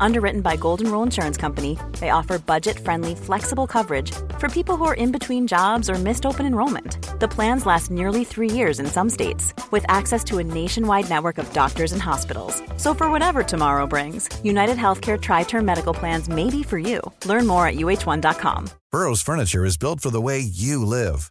Underwritten by Golden Rule Insurance Company, they offer budget friendly, flexible coverage for people who are in between jobs or missed open enrollment. The plans last nearly three years in some states, with access to a nationwide network of doctors and hospitals. So, for whatever tomorrow brings, United Healthcare Tri Term Medical Plans may be for you. Learn more at uh1.com. Burrow's furniture is built for the way you live.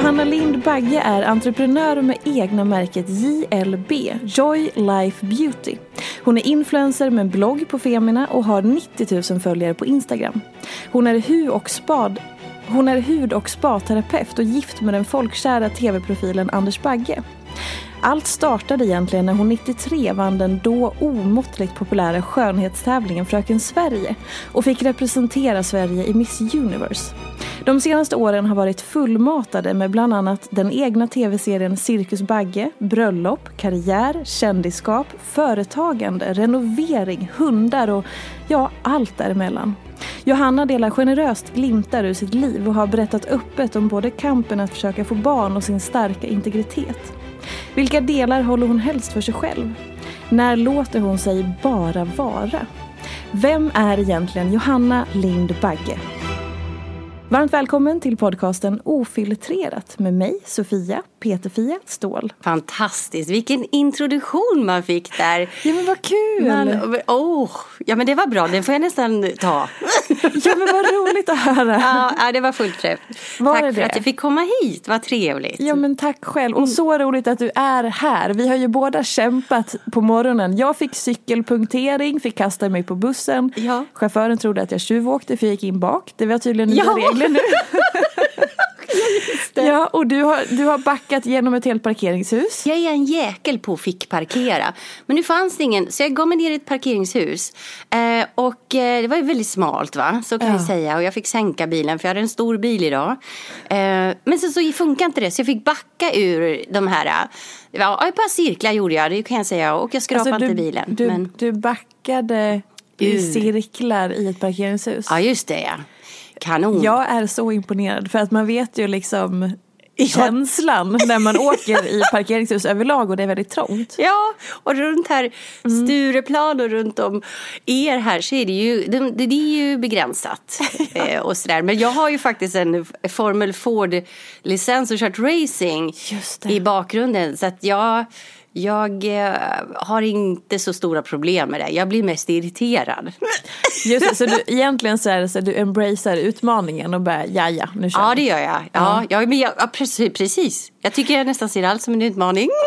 Johanna Lind Bagge är entreprenör med egna märket JLB, Joy Life Beauty. Hon är influencer med en blogg på Femina och har 90 000 följare på Instagram. Hon är hu och spad hon är hud och spaterapeut och gift med den folkkära tv-profilen Anders Bagge. Allt startade egentligen när hon 93 vann den då omåttligt populära skönhetstävlingen Fröken Sverige och fick representera Sverige i Miss Universe. De senaste åren har varit fullmatade med bland annat den egna tv-serien Cirkus Bagge, bröllop, karriär, kändisskap, företagande, renovering, hundar och ja, allt däremellan. Johanna delar generöst glimtar ur sitt liv och har berättat öppet om både kampen att försöka få barn och sin starka integritet. Vilka delar håller hon helst för sig själv? När låter hon sig bara vara? Vem är egentligen Johanna Lind Bagge? Varmt välkommen till podcasten Ofiltrerat med mig, Sofia Peterfia Ståhl. Fantastiskt, vilken introduktion man fick där. Ja men vad kul! Man, oh, ja men det var bra, den får jag nästan ta. ja men vad roligt att höra. Ja, det var fullt träff. Tack för att jag fick komma hit, vad trevligt. Ja men tack själv, och så roligt att du är här. Vi har ju båda kämpat på morgonen. Jag fick cykelpunktering, fick kasta mig på bussen. Ja. Chauffören trodde att jag tjuvåkte för jag gick in bak. Det var tydligen nya ja. regler nu. Ja, och du har, du har backat genom ett helt parkeringshus. Jag är en jäkel på att fick parkera. Men nu fanns det ingen, så jag gav mig ner i ett parkeringshus. Eh, och eh, det var ju väldigt smalt va, så kan ja. vi säga. Och jag fick sänka bilen för jag hade en stor bil idag. Eh, men sen så funkar inte det, så jag fick backa ur de här Ja, ett par cirklar gjorde jag, det kan jag säga. Och jag skrapade alltså, du, inte bilen. Du, men... du backade i cirklar i ett parkeringshus? Ja, just det ja. Kanon. Jag är så imponerad för att man vet ju liksom känslan när man åker i parkeringshus överlag och det är väldigt trångt. Ja, och runt här mm. Stureplan och runt om er här så är det ju, det, det är ju begränsat. eh, och sådär. Men jag har ju faktiskt en Formel Ford-licens och kört racing i bakgrunden så att jag jag eh, har inte så stora problem med det. Jag blir mest irriterad. Just det, så du, egentligen så är det så att du embracear utmaningen och bara ja ja, nu kör Ja det gör jag. Ja, ja. men jag, ja, precis, precis. Jag tycker jag nästan ser allt som en utmaning.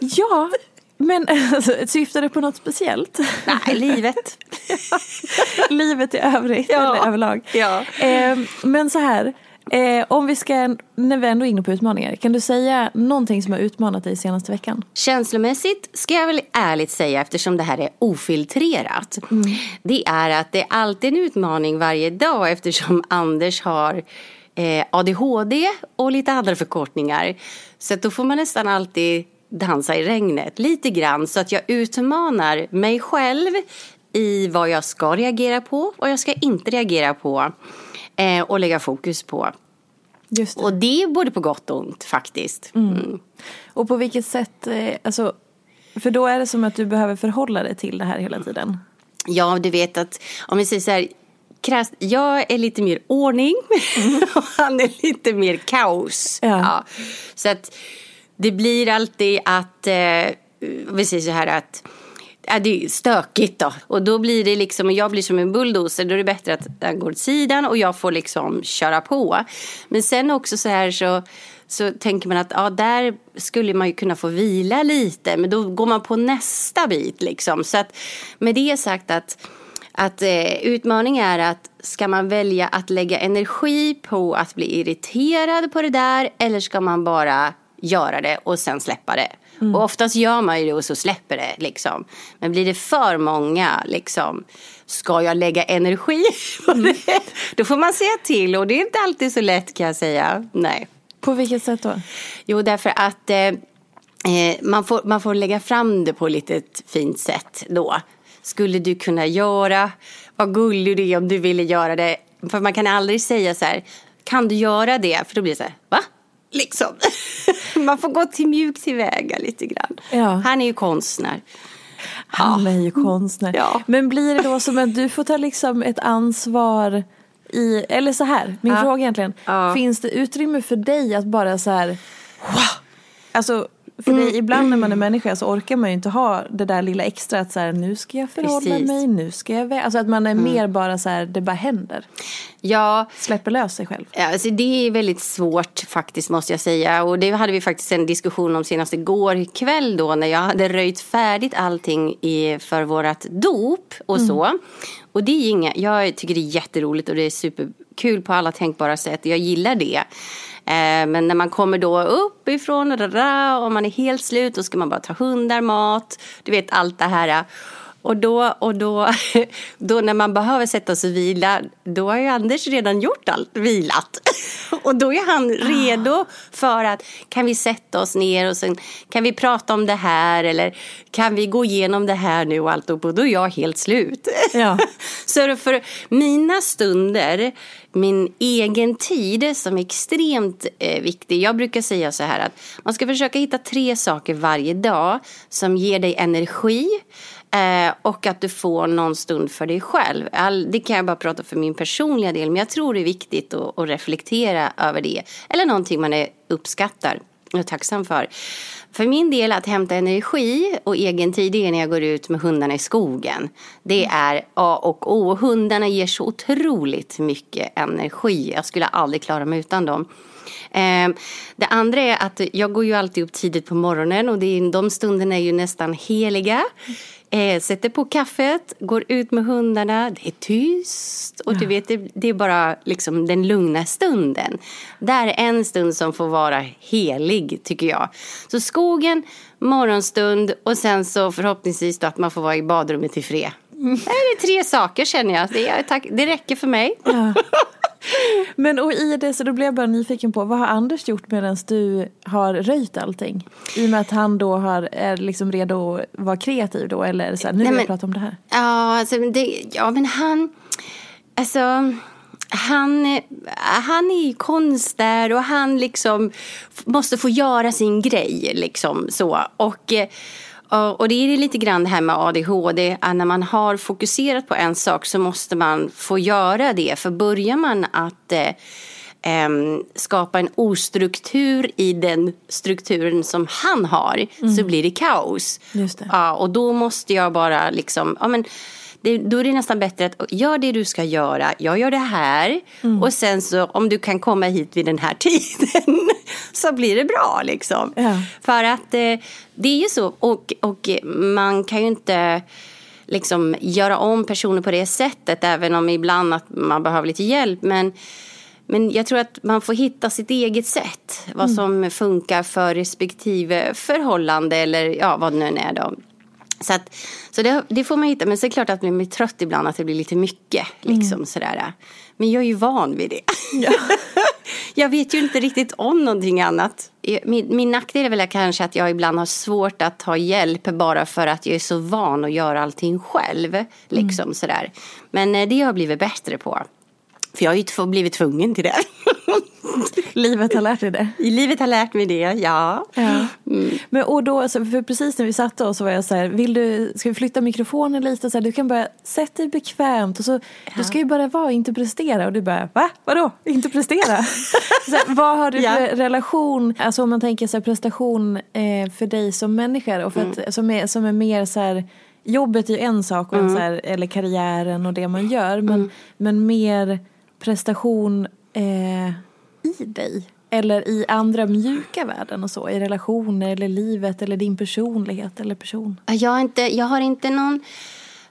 Ja, men alltså, syftar det på något speciellt? Nej, livet. livet i övrigt, ja. eller överlag. Ja. Eh, men så här, Eh, om vi ska, när vi ändå är inne på utmaningar, kan du säga någonting som har utmanat dig senaste veckan? Känslomässigt ska jag väl ärligt säga, eftersom det här är ofiltrerat, mm. det är att det är alltid en utmaning varje dag eftersom Anders har eh, ADHD och lite andra förkortningar. Så då får man nästan alltid dansa i regnet lite grann så att jag utmanar mig själv i vad jag ska reagera på, vad jag ska inte reagera på eh, och lägga fokus på. Just det. Och det är både på gott och ont faktiskt. Mm. Och på vilket sätt, eh, alltså, för då är det som att du behöver förhålla dig till det här hela tiden. Ja, du vet att om vi säger så här, krasst, jag är lite mer ordning och han är lite mer kaos. Ja. Så att det blir alltid att, eh, vi säger så här att Ja, det är stökigt då. Och då blir det liksom, och jag blir som en bulldozer, då är det bättre att den går åt sidan och jag får liksom köra på. Men sen också så här så, så tänker man att ja, där skulle man ju kunna få vila lite, men då går man på nästa bit liksom. Så att med det sagt att att eh, utmaning är att ska man välja att lägga energi på att bli irriterad på det där eller ska man bara göra det och sen släppa det? Mm. Och oftast gör man ju det och så släpper det liksom. Men blir det för många liksom, ska jag lägga energi på det? Då får man säga till och det är inte alltid så lätt kan jag säga. Nej. På vilket sätt då? Jo, därför att eh, eh man, får, man får lägga fram det på ett litet fint sätt då. Skulle du kunna göra, vad gullig du är om du ville göra det. För man kan aldrig säga så här, kan du göra det? För då blir det så här, va? Liksom. Man får gå till mjukt tillväga lite grann. Ja. Han är ju konstnär. Han är ju konstnär. Ja. Men blir det då som att du får ta liksom ett ansvar i, eller så här, min Ja. fråga egentligen. Finns det utrymme för dig att bara så här, wow! Alltså, för Mm. dig, ibland när man är människa så orkar man ju inte ha det där lilla extra att så här, nu ska jag förhålla Precis. Mm. mig, nu ska jag vä-" Alltså att man är mer bara så här, det bara händer. Ja, Släpper lös sig själv. Ja, Alltså det är väldigt svårt faktiskt måste jag säga. Och det hade vi faktiskt en diskussion om senast igår kväll då när jag hade röjt färdigt allting i, för vårat dop och så. Och det är inga, jag tycker det är jätteroligt och det är superkul på alla tänkbara sätt. Jag gillar det. Eh, men när man kommer då uppifrån och, man är helt slut då ska man bara ta hundar, mat, du vet allt det här. Och då, och då, då när man behöver sätta sig och vila, då har ju Anders redan gjort allt, vilat. Och då är han redo för att kan vi sätta oss ner och sen kan vi prata om det här eller kan vi gå igenom det här nu och allt och då är jag helt slut. Ja. Så för mina stunder, min egen tid som är extremt eh, viktig. Jag brukar säga så här att man ska försöka hitta tre saker varje dag som ger dig energi. Eh, och att du får någon stund för dig själv. All, det kan jag bara prata för min personliga del. Men jag tror det är viktigt att, att reflektera över det. Eller någonting man är, uppskattar och är tacksam för. För min del att hämta energi och egen tid det är när jag går ut med hundarna i skogen. Det är A och O. Hundarna ger så otroligt mycket energi. Jag skulle aldrig klara mig utan dem. Eh, det andra är att jag går ju alltid upp tidigt på morgonen och det är, de stunderna är ju nästan heliga. Eh, sätter på kaffet, går ut med hundarna, det är tyst och du vet, det, det är bara liksom den lugna stunden. Det är en stund som får vara helig tycker jag. Så skogen, morgonstund och sen så förhoppningsvis då att man får vara i badrummet i fred. Det är tre saker känner jag. Det, är, tack, det räcker för mig. Ja. Men och i det så då blev jag bara nyfiken på vad har Anders gjort medan du har röjt allting? I och med att han då har, är liksom redo att vara kreativ då eller så här, nu vill jag prata om det här. Ja, alltså, det, ja men han... Alltså, han, han är ju konstnär och han liksom måste få göra sin grej. Liksom, så. Och, eh, och det är lite grann det här med ADHD. att När man har fokuserat på en sak så måste man få göra det. För börjar man att eh, skapa en ostruktur i den strukturen som han har så blir det kaos. Just det. Ja, och då måste jag bara liksom, ja men det, då är det nästan bättre att gör det du ska göra, jag gör det här och sen så om du kan komma hit vid den här tiden så blir det bra liksom. Ja. För att eh, det är ju så och, och man kan ju inte liksom göra om personer på det sättet även om ibland att man behöver lite hjälp men men jag tror att man får hitta sitt eget sätt. Vad som funkar för respektive förhållande eller ja, vad det nu är då. Så, att, så det, det får man hitta. Men så är det klart att man blir trött ibland att det blir lite mycket. Liksom, sådär. Men jag är ju van vid det. jag vet ju inte riktigt om någonting annat. Min, min nackdel är väl kanske att jag ibland har svårt att ta hjälp bara för att jag är så van att göra allting själv. Liksom mm. sådär. Men eh, det har jag blivit bättre på. För jag har ju blivit tvungen till det. Livet har lärt dig det? Livet har lärt mig det, ja. ja. Mm. Men, och då, för precis när vi satte oss så var jag så här, vill du, ska vi flytta mikrofonen lite? Så här, du kan bara sätta dig bekvämt och så, ja. du ska ju bara vara, inte prestera. Och du bara, va? Vadå? Inte prestera? så här, vad har du för ja. relation, alltså om man tänker så här, prestation eh, för dig som människa och för mm. att, som, är, som är mer så här, jobbet är ju en sak, och mm. så här, eller karriären och det man gör, men, mm. men mer prestation eh, i dig? Eller i andra mjuka värden och så? I relationer eller livet eller din personlighet eller person? Jag har inte, jag har inte någon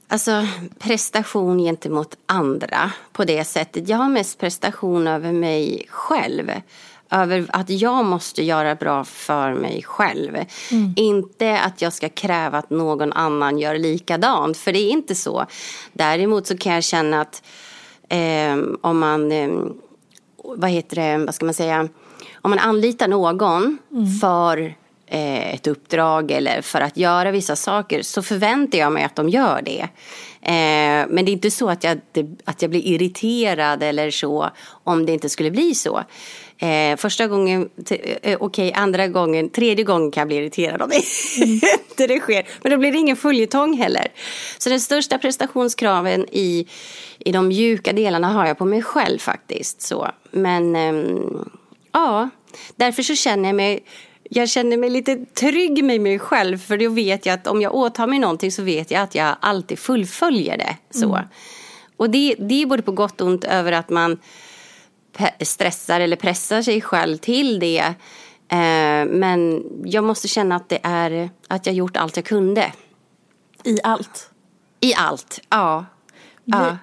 alltså, prestation gentemot andra på det sättet. Jag har mest prestation över mig själv. Över att jag måste göra bra för mig själv. Mm. Inte att jag ska kräva att någon annan gör likadant. För det är inte så. Däremot så kan jag känna att eh, om man, eh, vad heter det, vad ska man säga, om man anlitar någon mm. för eh, ett uppdrag eller för att göra vissa saker så förväntar jag mig att de gör det. Eh, men det är inte så att jag, att jag blir irriterad eller så om det inte skulle bli så. Eh, första gången, eh, okej, okay, andra gången, tredje gången kan jag bli irriterad om det mm. inte det sker. Men då blir det ingen följetong heller. Så den största prestationskraven i, i de mjuka delarna har jag på mig själv faktiskt. Så. Men eh, ja, därför så känner jag mig jag känner mig lite trygg med mig själv för då vet jag att om jag åtar mig någonting så vet jag att jag alltid fullföljer det. Så. Mm. Och det, det är både på gott och ont över att man stressar eller pressar sig själv till det. Eh, men jag måste känna att det är att jag gjort allt jag kunde. I allt? I allt, ja. ja.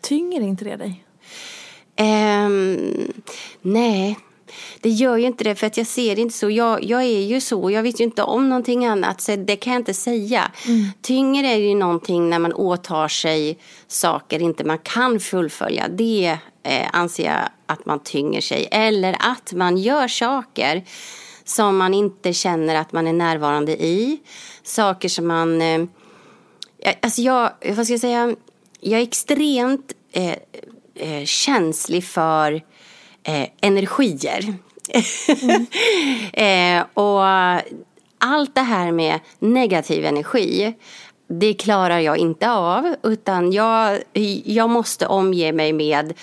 tynger inte det dig? Um, nej, det gör ju inte det för att jag ser det inte så. Jag, jag är ju så. Jag vet ju inte om någonting annat så det kan jag inte säga. Mm. Tyngre är ju någonting när man åtar sig saker inte man kan fullfölja. Det eh, anser jag att man tynger sig. Eller att man gör saker som man inte känner att man är närvarande i. Saker som man... Eh, alltså jag, vad ska jag säga? Jag är extremt eh, eh känslig för eh, energier. Mm. eh, och allt det här med negativ energi det klarar jag inte av utan jag, jag måste omge mig med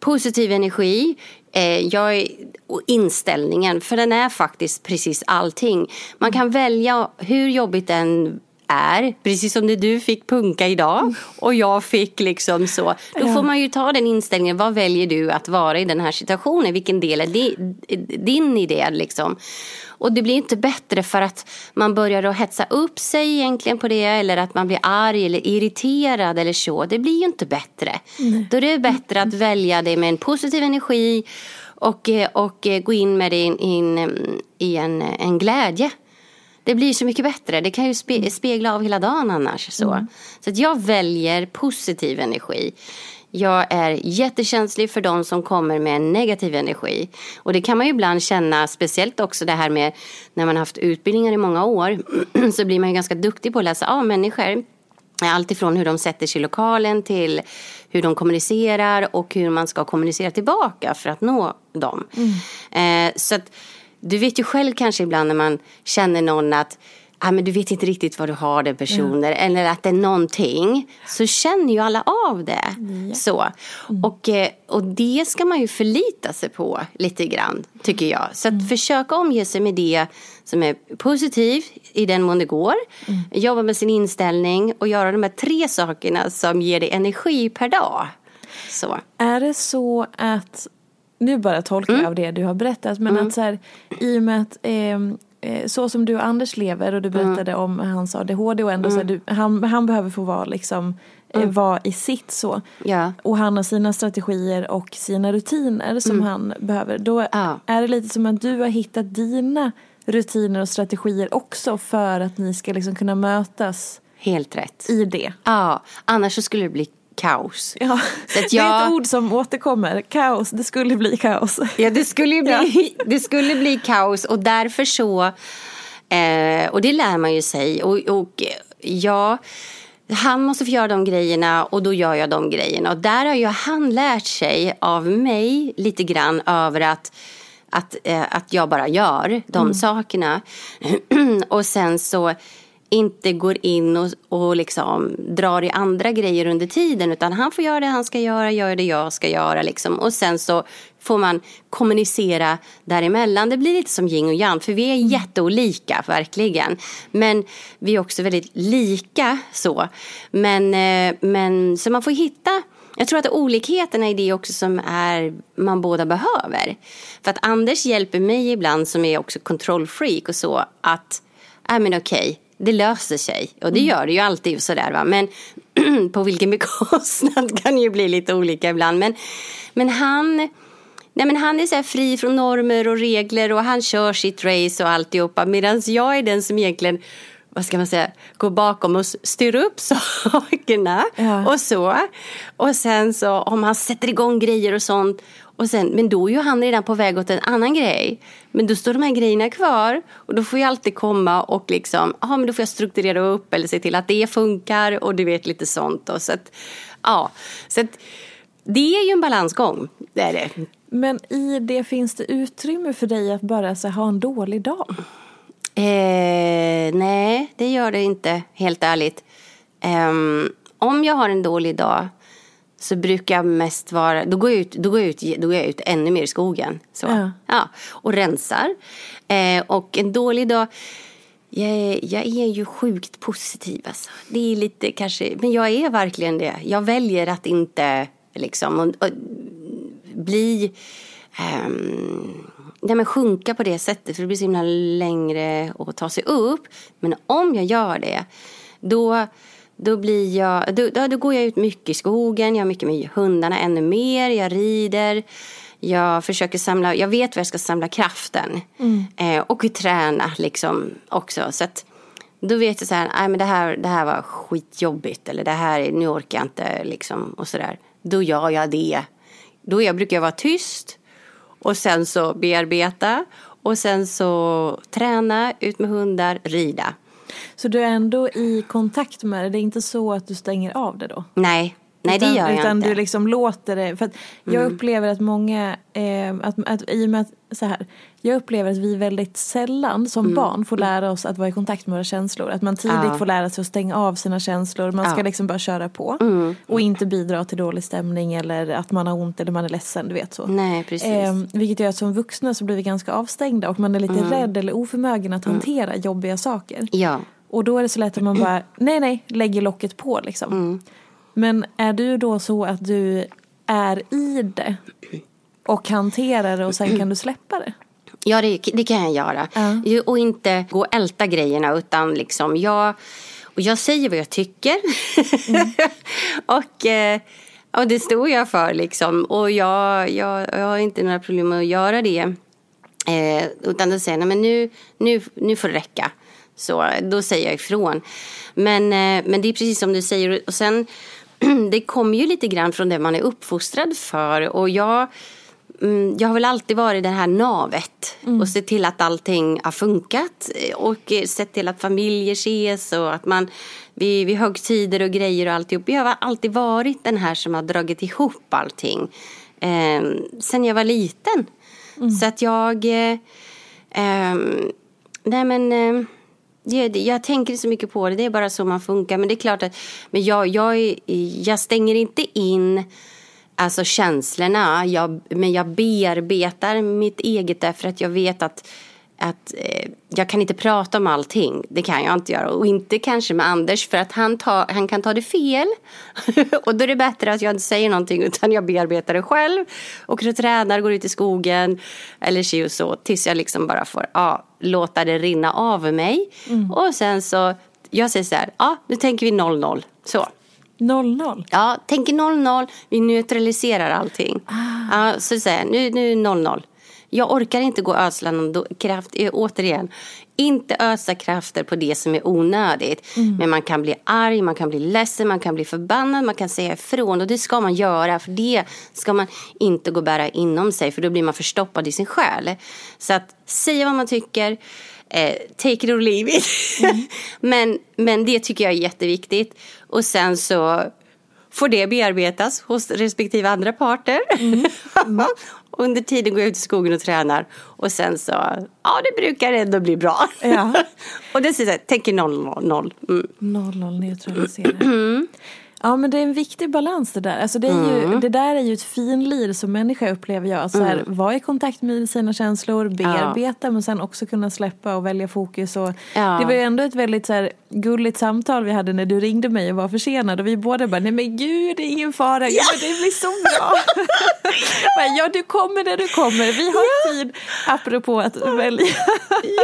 positiv energi eh, jag, och inställningen, för den är faktiskt precis allting. Man kan välja hur jobbigt den är, precis som när du fick punka idag och jag fick liksom så. Då får man ju ta den inställningen, vad väljer du att vara i den här situationen? Vilken del är din, din idé liksom? Och det blir inte bättre för att man börjar att hetsa upp sig egentligen på det eller att man blir arg eller irriterad eller så. Det blir ju inte bättre. Mm. Då är det bättre att välja det med en positiv energi och, och gå in med det in, in, i en, en glädje. Det blir så mycket bättre. Det kan ju spe, spegla av hela dagen annars. Så, mm. så att jag väljer positiv energi. Jag är jättekänslig för de som kommer med negativ energi. Och det kan man ju ibland känna, speciellt också det här med när man har haft utbildningar i många år, så blir man ju ganska duktig på att läsa av människor. Allt ifrån hur de sätter sig i lokalen till hur de kommunicerar och hur man ska kommunicera tillbaka för att nå dem. Mm. Eh, så att, du vet ju själv kanske ibland när man känner någon att ah, men du vet inte riktigt vad du har den personen mm. eller att det är någonting så känner ju alla av det. Mm. Så. Mm. Och, eh, och det ska man ju förlita sig på lite grann tycker jag. Så att mm. försöka omge sig med det som är positivt i den mån det går. Mm. Jobba med sin inställning och göra de här tre sakerna som ger dig energi per dag. Så. Är det så att nu bara tolkar jag mm. av det du har berättat, men mm. att så här, i och med att eh, Eh, så som du och Anders lever och du mm. berättade mm. om hans ADHD och ändå mm. så här, du, han, han behöver få vara liksom eh, mm. vara i sitt så. Ja. Och han har sina strategier och sina rutiner som mm. han behöver. Då ja. är det lite som att du har hittat dina rutiner och strategier också för att ni ska liksom kunna mötas. Helt rätt. I det. Ja, annars så skulle det bli kaos. Ja. Så att Det är jag- ett ord som återkommer. Kaos, det skulle bli kaos. Ja, det skulle ju bli, det skulle bli kaos och därför så, eh, och det lär man ju sig. Och, och ja, han måste få göra de grejerna och då gör jag de grejerna. Och där har ju han lärt sig av mig lite grann över att att, eh, att jag bara gör de sakerna. och sen så inte går in och, och liksom drar i andra grejer under tiden utan han får göra det han ska göra, gör det jag ska göra liksom. Och sen så får man kommunicera däremellan. Det blir lite som yin och yang för vi är jätteolika verkligen. Men vi är också väldigt lika så. Men, eh, men så man får hitta jag tror att olikheterna är det också som är man båda behöver. För att Anders hjälper mig ibland som är också kontrollfreak och så att, nej men okej, det löser sig. Och det gör det ju alltid sådär va. Men på vilken bekostnad kan ju bli lite olika ibland. Men, men han, nej men han är så fri från normer och regler och han kör sitt race och alltihopa. Medan jag är den som egentligen vad ska man säga, går bakom och styr upp sakerna Ja. och så. Och sen så om han sätter igång grejer och sånt. Och sen, men då är ju han redan på väg åt en annan grej. Men då står de här grejerna kvar. Och då får jag alltid komma och liksom, ja men då får jag strukturera upp eller se till att det funkar. Och du vet lite sånt. Och så att, ja, så att det är ju en balansgång. Det är det. Men i det finns det utrymme för dig att bara så, ha en dålig dag? Eh, nej, det gör det inte, helt ärligt. Ehm, om jag har en dålig dag så brukar jag mest vara, då går jag ut, då går jag ut, då går jag ut ännu mer i skogen. Så. Ja. Ja, och rensar. Eh, och en dålig dag, jag är, jag är ju sjukt positiv alltså. Det är lite kanske, men jag är verkligen det. Jag väljer att inte liksom, och, och, bli ehm, nej men sjunka på det sättet för det blir så himla längre att ta sig upp. Men om jag gör det då, då, blir jag, då, då, då går jag ut mycket i skogen, jag är mycket med hundarna ännu mer, jag rider. Jag försöker samla, jag vet var jag ska samla kraften. Eh, och träna liksom också. Så att, då vet jag så här, nej men det här, det här var skitjobbigt. Eller det här, nu orkar jag inte liksom och sådär. Då gör jag det. Då jag, brukar jag vara tyst. Och sen så bearbeta. Och sen så träna, ut med hundar, rida. Så du är ändå i kontakt med det? Det är inte så att du stänger av det då? Nej, nej utan, det gör jag utan inte. du liksom låter det. För att jag Mm. upplever att många, eh, att, att, i och med att så här, jag upplever att vi väldigt sällan som Mm. barn får lära oss att vara i kontakt med våra känslor. Att man tidigt Ja. får lära sig att stänga av sina känslor. Man ska Ja. Mm. liksom bara köra på. Och inte bidra till dålig stämning eller att man har ont eller man är ledsen. Du vet så. Nej, precis. Ehm, vilket gör att som vuxna så blir vi ganska avstängda och man är lite Mm. rädd eller oförmögen att hantera jobbiga saker. Ja. Och då är det så lätt att man bara, nej nej, lägger locket på liksom. Mm. Men är du då så att du är i det och hanterar det och sen kan du släppa det? Ja, det, det kan jag göra. Ja. Och inte gå och älta grejerna utan liksom jag, och jag säger vad jag tycker. och, eh, och det står jag för liksom. Och jag, jag, jag har inte några problem med att göra det. Eh, utan då säger jag, men nu, nu, nu får det räcka. Så då säger jag ifrån. Men, eh, men det är precis som du säger. Och sen, det kommer ju lite grann från det man är uppfostrad för. Och jag, mm, jag har väl alltid varit det här navet. Och sett till att allting har funkat. eh, Och eh, sett till att familjer ses och att man vid, vid högtider och grejer och alltihop. Jag har alltid varit den här som har dragit ihop allting. Eh, sen jag var liten. Så att jag... Eh, ehm, nej men... Eh, det, jag tänker inte så mycket på det, det är bara så man funkar. Men det är klart att men jag, jag, jag stänger inte in alltså känslorna. Jag, men jag bearbetar mitt eget därför att jag vet att, att eh, jag kan inte prata om allting. Det kan jag inte göra. Och inte kanske med Anders för att han, tar, han kan ta det fel. och då är det bättre att jag inte säger någonting utan jag bearbetar det själv. Och tränar, går ut i skogen eller si och så tills jag liksom bara får ja, låta det rinna av mig. Och sen så, jag säger så här, ja nu tänker vi 0-0. Så. 0-0. Ja, tänker 0-0, vi neutraliserar allting. Ja, så säger jag, nu, nu är 0-0. Jag orkar inte gå och ödsla någon kraft, eh, återigen, inte ösa krafter på det som är onödigt. Men man kan bli arg, man kan bli ledsen, man kan bli förbannad, man kan säga ifrån. Och det ska man göra, för det ska man inte gå och bära inom sig, för då blir man förstoppad i sin själ. Så att säga vad man tycker, eh, take it or leave it. men, men det tycker jag är jätteviktigt. Och sen så får det bearbetas hos respektive andra parter. Under tiden går jag ut i skogen och tränar. Och sen så, ja det brukar ändå bli bra. Ja. och det är tänker noll, noll, noll. Mm. 0-0 neutralisera. Ja men det är en viktig balans det där. Alltså det, är Mm. ju, det där är ju ett finlir som människa upplever jag. Så här, Vara i kontakt med sina känslor, bearbeta men sen också kunna släppa och välja fokus. Och Ja. Det var ju ändå ett väldigt så här, gulligt samtal vi hade när du ringde mig och var försenad. Och vi båda bara, nej men gud det är ingen fara, ja. men det blir så bra. Bara, ja du kommer när du kommer, vi har tid. Apropå att välja,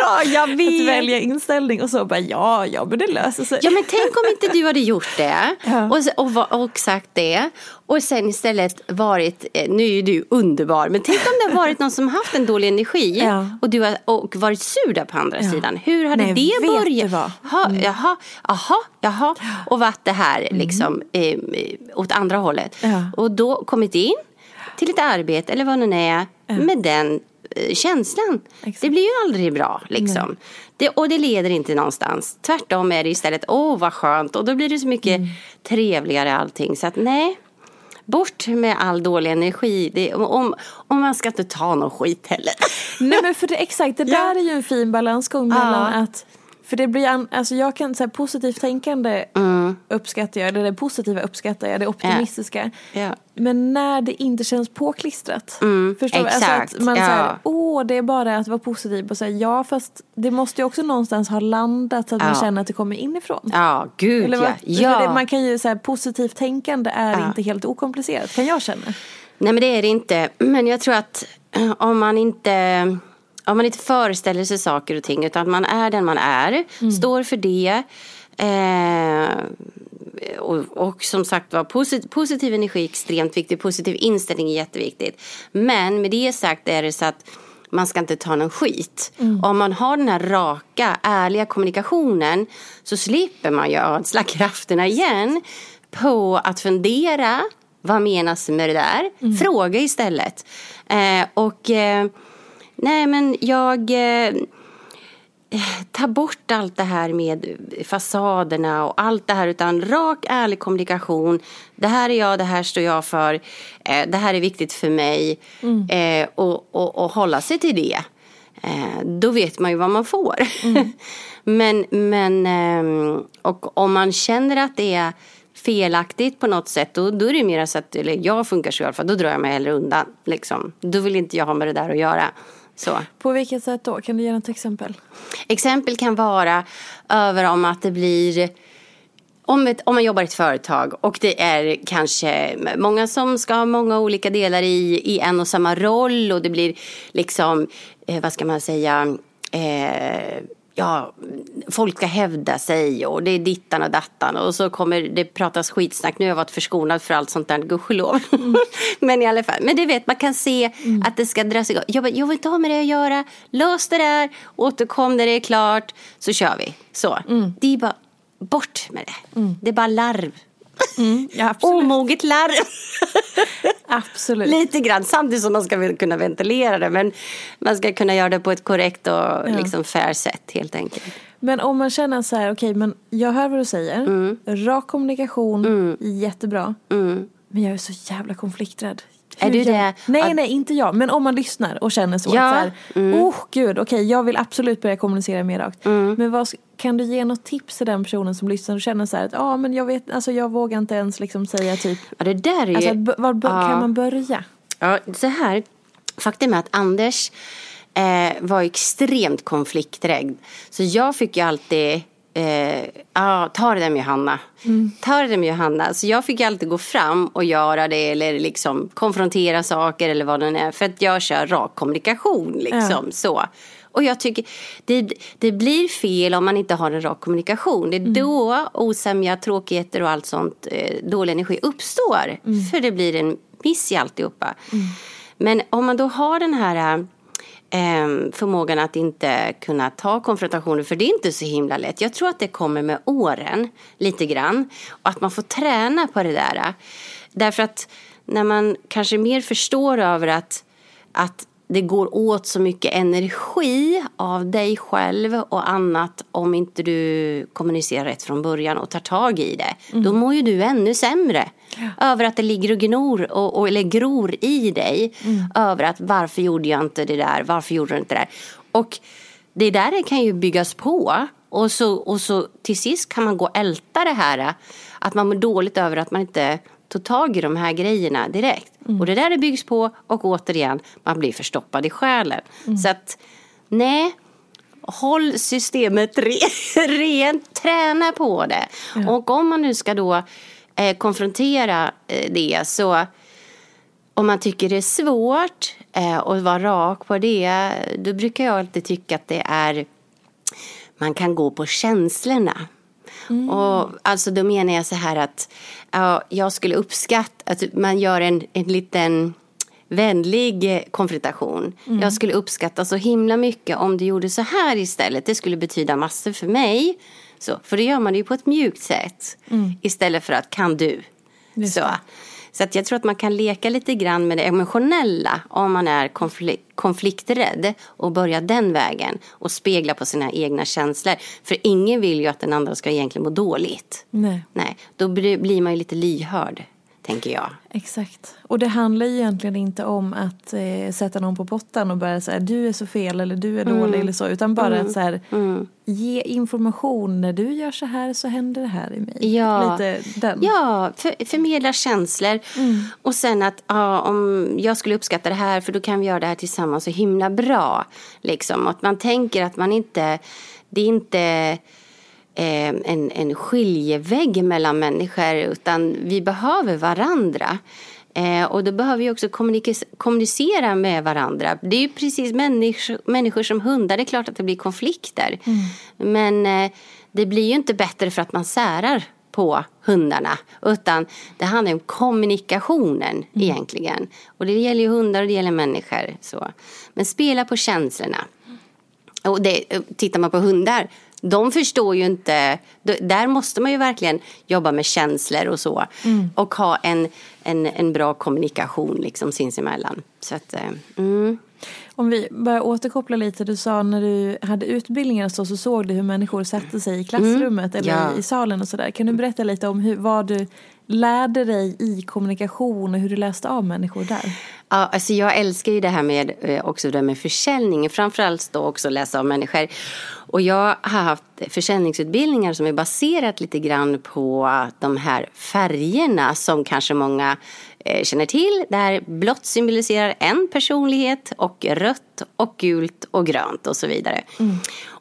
Ja, jag att vet. välja inställning och så bara ja, ja men det löser sig. Ja men tänk om inte du hade gjort det och, och, och sagt det och sen istället varit, eh, nu är ju du underbar, men tänk om det har varit någon som haft en dålig energi Ja. och du har och varit sur där på andra Ja. sidan. Hur hade Nej, det börjat? du vad? Ha, Jaha, jaha, jaha. Och varit det här Mm. liksom eh, åt andra hållet. Ja. Och då kommit in till ett arbete eller vad det nu är med den eh, känslan. Exakt. Det blir ju aldrig bra liksom. Det, och det leder inte någonstans. Tvärtom är det istället, åh vad skönt. Och då blir det så mycket Mm. trevligare allting. Så att nej, bort med all dålig energi. Det, om, om, man ska inte ta någon skit heller. Nej men för det, exakt, det där är ju en fin balansgång mellan Ja. att för det blir, an- alltså jag kan säga positivt tänkande Mm. uppskattar jag, eller det positiva uppskattar jag, det optimistiska. Ja. Men när det inte känns påklistrat. Förstår du? Alltså exakt, att man ja. säger, åh det är bara att vara positiv och säga ja fast det måste ju också någonstans ha landat så att man Ja. känner att det kommer inifrån. Ja, gud Eller ja. vad? Ja. Det, man kan ju säga positivt tänkande är Ja. inte helt okomplicerat, kan jag känna. Nej men det är det inte. Men jag tror att om man inte, om man inte föreställer sig saker och ting utan man är den man är, står för det. Eh, och, och som sagt var posit, positiv energi är extremt viktigt, positiv inställning är jätteviktigt. Men med det sagt är det så att man ska inte ta någon skit. Om man har den här raka, ärliga kommunikationen så slipper man ju ödsla krafterna igen på att fundera vad menas med det där? Fråga istället. Eh, och eh, nej men jag eh, ta bort allt det här med fasaderna och allt det här utan rak ärlig kommunikation. Det här är jag, det här står jag för. Eh, det här är viktigt för mig. Eh, och, och, och hålla sig till det. Eh, då vet man ju vad man får. men, men ehm, och om man känner att det är felaktigt på något sätt då, då är det mer så att, eller jag funkar så i alla fall, då drar jag mig hellre undan. Liksom. Då vill inte jag ha med det där att göra. Så. På vilket sätt då? Kan du ge något exempel? Exempel kan vara över om att det blir om, ett, om man jobbar i ett företag och det är kanske många som ska ha många olika delar i, i en och samma roll och det blir liksom, eh, vad ska man säga, eh, ja, folk ska hävda sig och det är dittan och dattan och så kommer det pratas skitsnack. Nu har jag varit förskonad för allt sånt där, gudskelov. men i alla fall, men det vet man kan se att det ska dras igång. Jag, bara, jag vill inte ha med det att göra, lös det där, återkom när det är klart, så kör vi. Så, det är bara bort med det. Det är bara larv. Ja, absolut. Omoget larv. absolut. Lite grann, samtidigt som man ska kunna ventilera det. Men man ska kunna göra det på ett korrekt och liksom fair sätt helt enkelt. Men om man känner så här, okej men jag hör vad du säger. Mm. Rak kommunikation, jättebra. Men jag är så jävla konflikträdd. Är du det? Nej, nej, inte jag. Men om man lyssnar och känner så. Ja. Så här, Mm. oh gud, okej, jag vill absolut börja kommunicera mer rakt. Men vad, kan du ge något tips till den personen som lyssnar och känner så här att, ja men jag vet, alltså jag vågar inte ens liksom säga typ, Ja, det där är ju... alltså att b- var Ja. kan man börja? Ja, så här. Faktum är att Anders eh, var extremt konflikträdd. Så jag fick ju alltid Eh, ja, ta det där med Johanna. Ta det där med Johanna. Så jag fick alltid gå fram och göra det eller liksom konfrontera saker eller vad det än är. För att jag kör rak kommunikation liksom. Så. Och jag tycker det, det blir fel om man inte har en rak kommunikation. Det är då osämja, tråkigheter och allt sånt, eh, dålig energi uppstår. För det blir en miss i alltihopa. Men om man då har den här eh, förmågan att inte kunna ta konfrontationer, för det är inte så himla lätt. Jag tror att det kommer med åren, lite grann. Och att man får träna på det där. Därför att när man kanske mer förstår över att, att det går åt så mycket energi av dig själv och annat om inte du kommunicerar rätt från början och tar tag i det. Mm. Då mår ju du ännu sämre. Ja. Över att det ligger och gnor, och, och, eller gror i dig. Mm. Över att varför gjorde jag inte det där, varför gjorde du inte det där. Och det där kan ju byggas på. Och så, och så till sist kan man gå och älta det här. Att man mår dåligt över att man inte tog tag i de här grejerna direkt. Mm. Och det där det byggs på och återigen, man blir förstoppad i själen. Mm. Så att nej, håll systemet re rent, träna på det. Mm. Och om man nu ska då eh, konfrontera eh, det så om man tycker det är svårt eh, att vara rak på det, då brukar jag alltid tycka att det är man kan gå på känslorna. Mm. Och alltså då menar jag så här att ja, jag skulle uppskatta att man gör en, en liten vänlig konfrontation. Mm. Jag skulle uppskatta så himla mycket om du gjorde så här istället. Det skulle betyda massor för mig. Så, för det gör man ju på ett mjukt sätt. Mm. Istället för att kan du. Så. Så att jag tror att man kan leka lite grann med det emotionella om man är konflikt, konflikträdd och börja den vägen och spegla på sina egna känslor. För ingen vill ju att den andra ska egentligen må dåligt. Nej. Nej, då blir man ju lite lyhörd tänker jag. Exakt. Och det handlar ju egentligen inte om att eh, sätta någon på pottan och börja säga du är så fel eller du är mm. dålig eller så. Utan bara mm. att så här, mm. ge information. När du gör så här så händer det här i mig. Ja, Lite den. ja för, förmedla känslor. Mm. Och sen att ja, om jag skulle uppskatta det här för då kan vi göra det här tillsammans så himla bra. Liksom. Att man tänker att man inte, det är inte en, en skiljevägg mellan människor utan vi behöver varandra. Eh, och då behöver vi också kommunicera med varandra. Det är ju precis människor, människor som hundar, det är klart att det blir konflikter. Mm. Men eh, det blir ju inte bättre för att man särar på hundarna. Utan det handlar om kommunikationen mm. egentligen. Och det gäller ju hundar och det gäller människor. Så. Men spela på känslorna. Och det, tittar man på hundar de förstår ju inte, där måste man ju verkligen jobba med känslor och så. Mm. Och ha en, en, en bra kommunikation liksom sinsemellan. Så att, eh, mm. Om vi börjar återkoppla lite, du sa när du hade utbildningar så, så såg du hur människor satte sig i klassrummet mm. eller ja. i salen och sådär. Kan du berätta lite om hur, vad du lärde dig i kommunikation och hur du läste av människor där? Ja, alltså jag älskar ju det här med eh, också det med försäljning, framförallt då också läsa av människor. Och jag har haft försäljningsutbildningar som är baserat lite grann på de här färgerna som kanske många eh, känner till. Där blått symboliserar en personlighet och rött och gult och grönt och så vidare. Mm.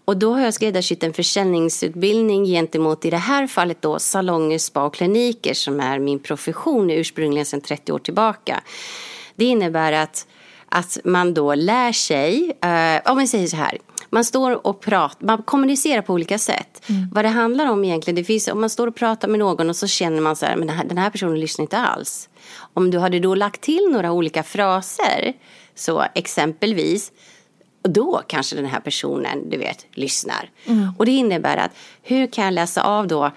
Och då har jag skräddarsytt en försäljningsutbildning gentemot i det här fallet då salonger, spa och kliniker som är min profession ursprungligen sedan 30 år tillbaka. Det innebär att, att man då lär sig, eh, om vi säger så här, man står och pratar, man kommunicerar på olika sätt. Mm. Vad det handlar om egentligen, det finns, om man står och pratar med någon och så känner man så här, men den här, den här personen lyssnar inte alls. Om du hade då lagt till några olika fraser, så exempelvis, då kanske den här personen, du vet, lyssnar. Mm. Och det innebär att hur kan jag läsa av då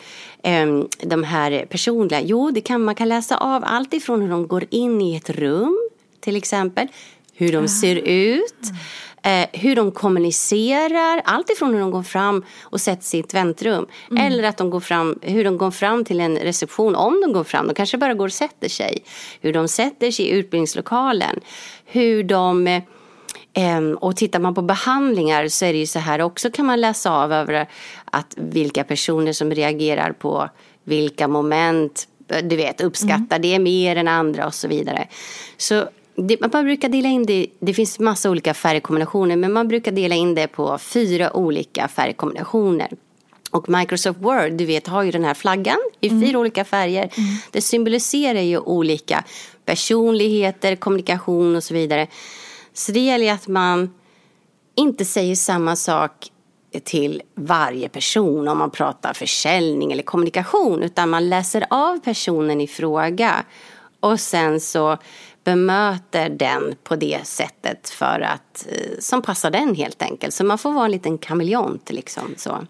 um, de här personliga? Jo, det kan, man kan läsa av allt ifrån hur de går in i ett rum, till exempel, hur de ser ut. Mm eh, hur de kommunicerar, allt ifrån hur de går fram och sätter sig i ett väntrum mm. eller att de går fram, hur de går fram till en reception, om de går fram, de kanske bara går och sätter sig, hur de sätter sig i utbildningslokalen, hur de eh, och tittar man på behandlingar så är det ju så här också kan man läsa av över att vilka personer som reagerar på vilka moment du vet, uppskattar mm. det mer än andra och så vidare. Så det, man brukar dela in det, det finns massa olika färgkombinationer men man brukar dela in det på fyra olika färgkombinationer. Och Microsoft Word, du vet, har ju den här flaggan i mm. fyra olika färger. Mm. Det symboliserar ju olika personligheter, kommunikation och så vidare. Så det gäller ju att man inte säger samma sak till varje person om man pratar försäljning eller kommunikation utan man läser av personen i fråga och sen så bemöter den på det sättet för att, eh, som passar den helt enkelt. Så man får vara en liten kameleont liksom. Så.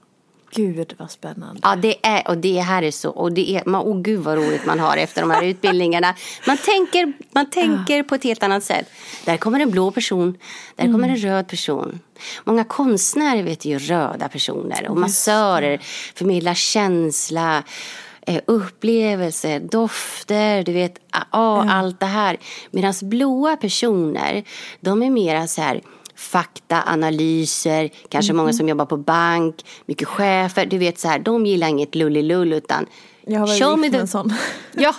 Gud vad spännande. Ja, det är, och det här är så, och det är, man, oh gud vad roligt man har efter de här utbildningarna. Man tänker, man tänker ja. på ett helt annat sätt. Där kommer en blå person, där mm. kommer en röd person. Många konstnärer vet ju röda personer och massörer förmedlar känsla eh, upplevelser, dofter, du vet, ah, mm. allt det här. Medan blåa personer, de är mera så här fakta, analyser, kanske mm. många som jobbar på bank, mycket chefer. Du vet så här, de gillar inget lullilull utan jag har varit med en sån. Ja,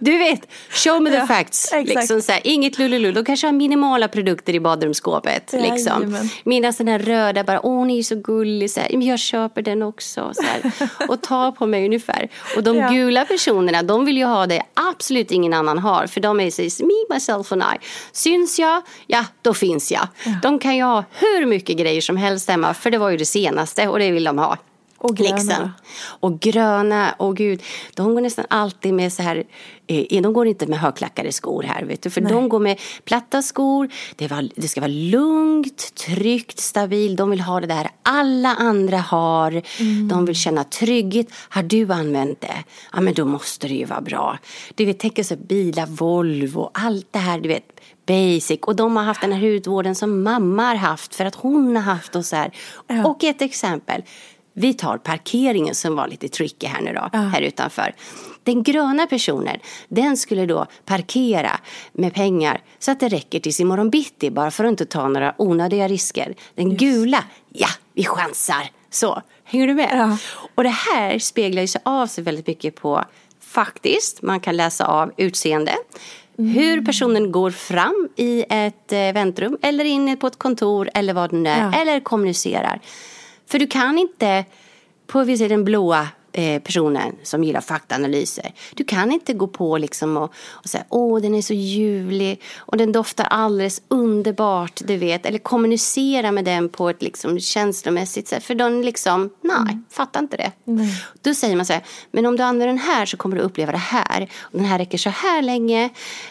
du vet. Show me the ja, facts. Liksom så här, inget lullull. De kanske har minimala produkter i badrumsskåpet. Ja, liksom. Medan den här röda bara, åh ni är så gullig. Så här, jag köper den också. Så här, och tar på mig ungefär. Och de ja. gula personerna, de vill ju ha det absolut ingen annan har. För de är så me, myself and I. Syns jag, ja då finns jag. Ja. De kan ju ha hur mycket grejer som helst hemma. För det var ju det senaste och det vill de ha. Och gröna. Liksom. Och gröna, och gud, de går nästan alltid med så här, eh, de går inte med högklackade skor här vet du, för Nej. de går med platta skor, det, var, det ska vara lugnt, tryggt, stabilt, de vill ha det där alla andra har, mm. de vill känna trygghet, har du använt det? Ja men då måste det ju vara bra. Du vet, tänk så bilar, Volvo, allt det här, du vet, basic. Och de har haft den här hudvården som mamma har haft för att hon har haft och så här. Ja. Och ett exempel, vi tar parkeringen som var lite tricky här nu då, ja. här utanför. Den gröna personen, den skulle då parkera med pengar så att det räcker till sin morgon bitti bara för att inte ta några onödiga risker. Den Just. gula, ja, vi chansar. Så, hänger du med? Ja. Och det här speglar ju sig av sig väldigt mycket på faktiskt, man kan läsa av utseende. Mm. Hur personen går fram i ett eh, väntrum eller in på ett kontor eller vad det nu är. Ja. Eller kommunicerar. För du kan inte, på vi den blåa eh, personen som gillar faktaanalyser. Du kan inte gå på liksom och, och säga åh den är så ljuvlig och den doftar alldeles underbart, du vet. Eller kommunicera med den på ett liksom känslomässigt sätt. För de liksom, nej, mm. fattar inte det. Mm. Då säger man så här, men om du använder den här så kommer du uppleva det här. Och den här räcker så här länge.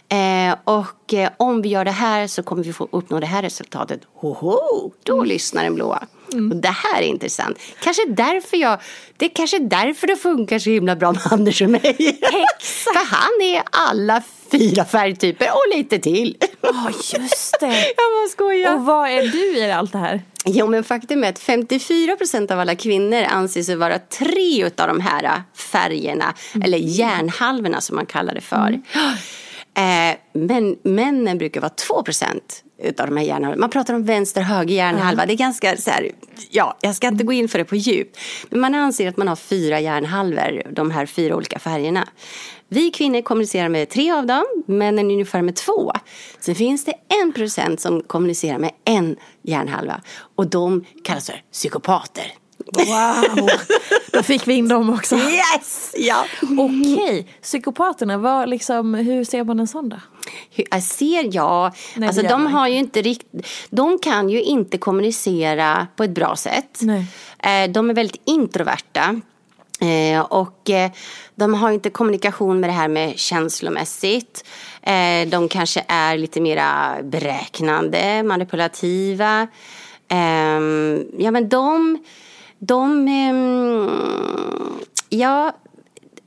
Eh, och eh, om vi gör det här så kommer vi få uppnå det här resultatet. Hoho, då mm. lyssnar den blåa. Mm. Och det här är intressant. Kanske därför jag, det är kanske därför det funkar så himla bra med Anders och mig. Exakt. För han är alla fyra färgtyper och lite till. Ja, oh, just det. jag bara skojar. Och vad är du i allt det här? Jo, men faktum är att 54 procent av alla kvinnor anser sig vara tre av de här färgerna, mm. eller järnhalvorna som man kallar det för. Mm. Eh, men männen brukar vara 2 procent utav de här hjärnhalvorna. Man pratar om vänster höger hjärnhalva. Mm. Det är ganska så här, ja, jag ska inte gå in för det på djup. Men man anser att man har fyra hjärnhalvor, de här fyra olika färgerna. Vi kvinnor kommunicerar med tre av dem, männen ungefär med två. Sen finns det en procent som kommunicerar med en hjärnhalva och de kallas för psykopater. Wow, då fick vi in dem också. Yes! Ja. Okej, okay. psykopaterna, vad, liksom, hur ser man en sån då? Hur, ser jag? Nej, alltså de har ju inte riktigt, de kan ju inte kommunicera på ett bra sätt. Nej. Eh, de är väldigt introverta. Eh, och eh, de har inte kommunikation med det här med känslomässigt. De kanske är lite mera beräknande, manipulativa. Ehm, ja men de de, eh, ja,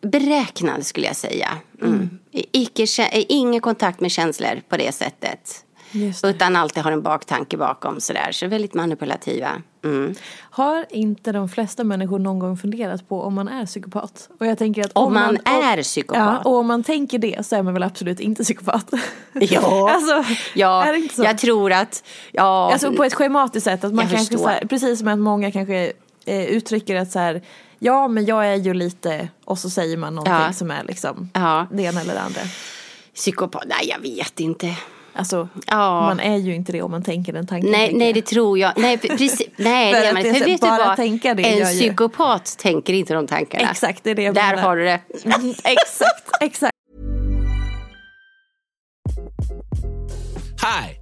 beräknande skulle jag säga. Mm. Mm. Icke, ingen kontakt med känslor på det sättet. Det. Utan alltid har en baktanke bakom sådär. Så väldigt manipulativa. Mm. Har inte de flesta människor någon gång funderat på om man är psykopat? Och jag tänker att om, om man, man, är psykopat? Ja, och om man tänker det så är man väl absolut inte psykopat? Ja, alltså, ja är det inte så? jag tror att... Ja, alltså på ett schematiskt sätt. Att man kanske, här, precis som att många kanske eh, uttrycker att så här, ja men jag är ju lite, och så säger man någonting ja. som är liksom ja. det ena eller det andra. Psykopat, nej jag vet inte. Alltså, ja. man är ju inte det om man tänker den tanken. Nej, nej det tror jag. Nej, precis. Nej, det är man inte. För vet du vad? Tänka det en psykopat ju. tänker inte de tankarna. Exakt, det är det jag Där menar. har du det. exakt, exakt. Hi.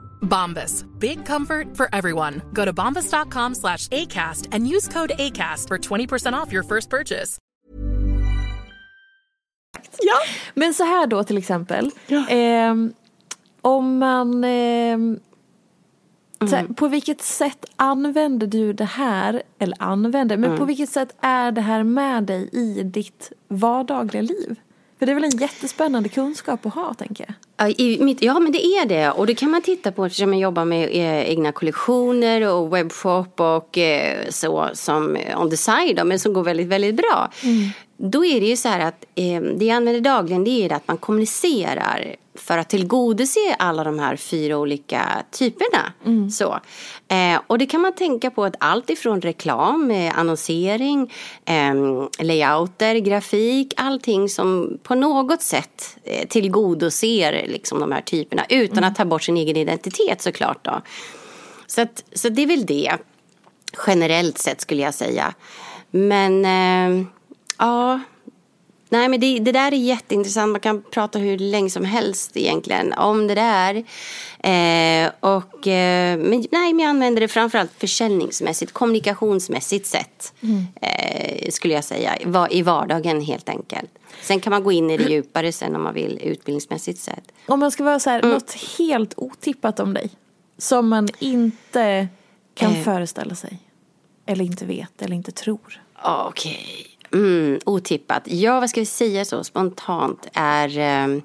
Bombas. Big comfort for everyone. Go to bombas.com slash ACAST and use code ACAST for 20% off your first purchase. Ja. Men så här då till exempel. Ehm, om man... så här, På vilket sätt använder du det här, eller använder, men på vilket sätt är det här med dig i ditt vardagliga liv? För det är väl en jättespännande kunskap att ha, tänker jag. Mitt, ja, men det är det. Och det kan man titta på eftersom jag jobbar med eh, egna kollektioner och webbshop och eh, så som eh, on the side, men som går väldigt, väldigt bra. Då är det ju så här att det jag använder dagligen det är att man kommunicerar för att tillgodose alla de här fyra olika typerna. Så. Eh, och det kan man tänka på att allt ifrån reklam, eh, annonsering, eh, layouter, grafik, allting som på något sätt eh, tillgodoser liksom de här typerna utan att ta bort sin egen identitet såklart. Då. Så, att, så det är väl det generellt sett skulle jag säga. Men eh, ja, nej men det, det där är jätteintressant. Man kan prata hur länge som helst egentligen om det där. Eh, och, eh, men, nej, men jag använder det framförallt försäljningsmässigt, kommunikationsmässigt sett. Eh, skulle jag säga, i va- i vardagen helt enkelt. Sen kan man gå in i det djupare sen om man vill utbildningsmässigt sett. Om man ska vara så här, något helt otippat om dig. Som man inte kan Eh. föreställa sig. Eller inte vet, eller inte tror. Okej. Mm, otippat. Ja, vad ska vi säga så spontant är... eh,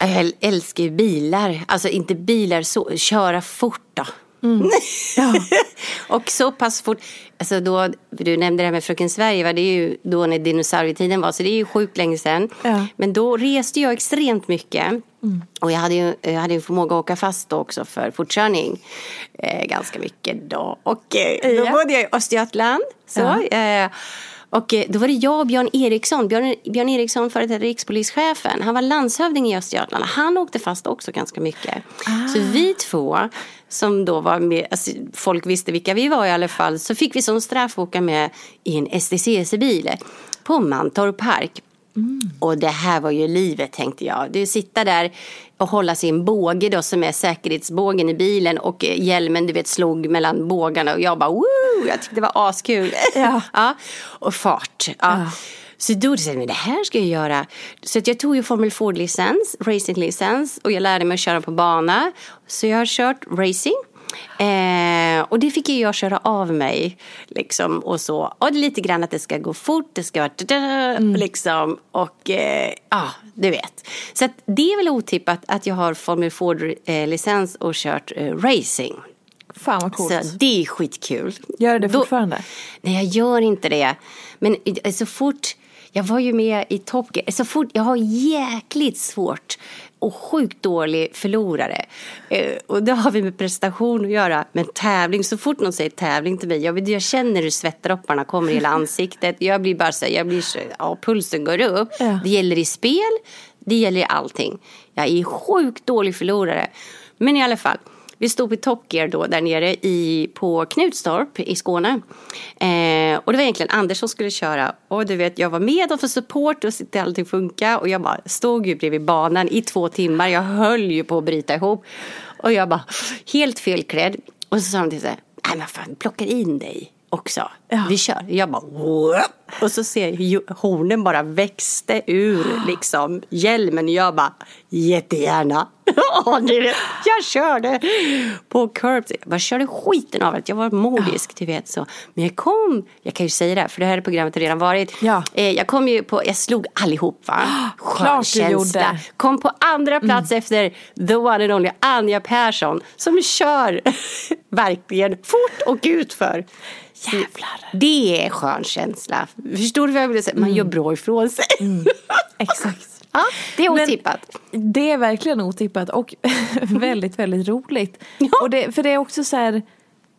jag älskar ju bilar. Alltså inte bilar så, köra fort då. och så pass fort. Alltså då, du nämnde det här med Fröken Sverige, va? det är ju då när dinosaurietiden var, så det är ju sjukt länge sedan. Ja. Men då reste jag extremt mycket. Och jag hade ju jag hade ju förmåga att åka fast då också för fortkörning. Eh, ganska mycket då. Och eh, då Ja. bodde jag i Östergötland. Så, Ja. eh, och eh, då var det jag och Björn Eriksson. Björn, Björn Eriksson, företrädare rikspolischefen. Han var landshövding i Östergötland. Han åkte fast också ganska mycket. Så vi två, som då var med, alltså, folk visste vilka vi var i alla fall. Så fick vi som straff åka med i en STCC-bil på Mantorp Park. Och det här var ju livet tänkte jag. Du sitta där och hålla sin båge då som är säkerhetsbågen i bilen och eh, hjälmen du vet slog mellan bågarna och jag bara woo! Jag tyckte det var askul. Ja. ja. Och fart. Ja. Så då tänkte jag, men det här ska jag göra. Så jag tog ju Formel Ford-licens, racing-licens och jag lärde mig att köra på bana. Så jag har kört racing. Eh, och det fick ju jag köra av mig. Liksom, och så. Och det lite grann att det ska gå fort, det ska vara da-da, liksom. Och eh, ja, du vet. Så att det är väl otippat att jag har Formel Ford-licens och kört eh, racing. Fan vad coolt. Så det är skitkul. Gör det Då- fortfarande? Nej, jag gör inte det. Men eh, så fort jag var ju med i Top Gear. Så fort, jag har jäkligt svårt och sjukt dålig förlorare. Eh, och det har vi med prestation att göra. Men tävling, så fort någon säger tävling till mig, jag, jag känner hur svettdropparna kommer i hela ansiktet. Jag blir bara så jag blir så, ja, pulsen går upp. Ja. Det gäller i spel, det gäller i allting. Jag är sjukt dålig förlorare. Men i alla fall. Vi stod på Top Gear då där nere i, på Knutstorp i Skåne. Eh, och det var egentligen Anders som skulle köra. Och du vet, jag var med och för support och se allting funka. Och jag bara stod ju bredvid banan i två timmar. Jag höll ju på att bryta ihop. Och jag bara helt felklädd. Och så sa de till sig, nej men fan plockar in dig också. Vi kör. Jag bara Whoop. Och så ser jag hur hornen bara växte ur liksom hjälmen. Jag bara jättegärna. Ja, du vet, jag körde på curbs. Jag körde skiten av det. Jag var modisk, du vet så. Men jag kom, jag kan ju säga det här, för det här programmet har redan varit. Ja. Eh, Jag kom ju på, jag slog allihop va. Klart du gjorde. Kom på andra plats efter the one and only Anja Persson. Som kör verkligen fort och utför. Jävlar. Det är skön känsla. Förstår du vad jag vill säga? Man gör bra ifrån sig. Exakt. Ja, det är Men- otippat. Det är verkligen otippat och väldigt, väldigt roligt. Ja. Och det, för det är också så här,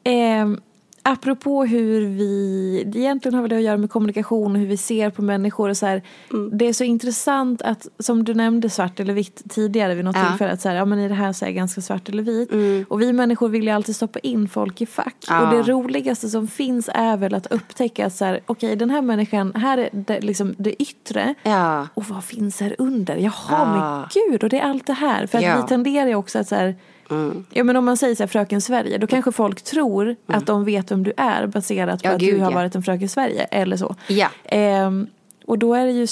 eh, apropå hur vi, egentligen har det att göra med kommunikation och hur vi ser på människor och så här, Mm. det är så intressant att, som du nämnde svart eller vitt tidigare vid något Ja. tillfälle, att så här, ja men i det här så är jag ganska svart eller vit. Och vi människor vill ju alltid stoppa in folk i fack. Ja. Och det roligaste som finns är väl att upptäcka att så här, okej den här människan, här är det, liksom det yttre. Ja. Och vad finns här under? Jaha, Ja. men gud, och det är allt det här. För att vi tenderar ju också att så här, ja men om man säger så här Fröken Sverige, då kanske folk tror att de vet vem du är baserat på Ja, att gud, du har ja. varit en Fröken Sverige eller så. Ja. Ehm, och då är det ju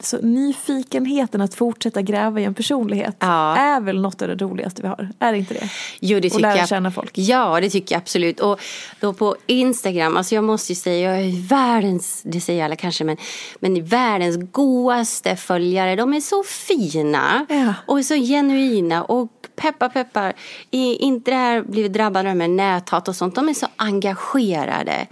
så, nyfikenheten att fortsätta gräva i en personlighet Ja. är väl något av det roligaste vi har. Är det inte det? Jo, det Och tycker lära jag. känna folk. Ja, det tycker jag absolut. Och då på Instagram, alltså jag måste ju säga, jag är världens, det säger alla kanske, men, men världens godaste följare. De är så fina Ja. och så genuina och peppar peppar. I, inte det här blivit drabbade med näthat och sånt. De är så engagerade.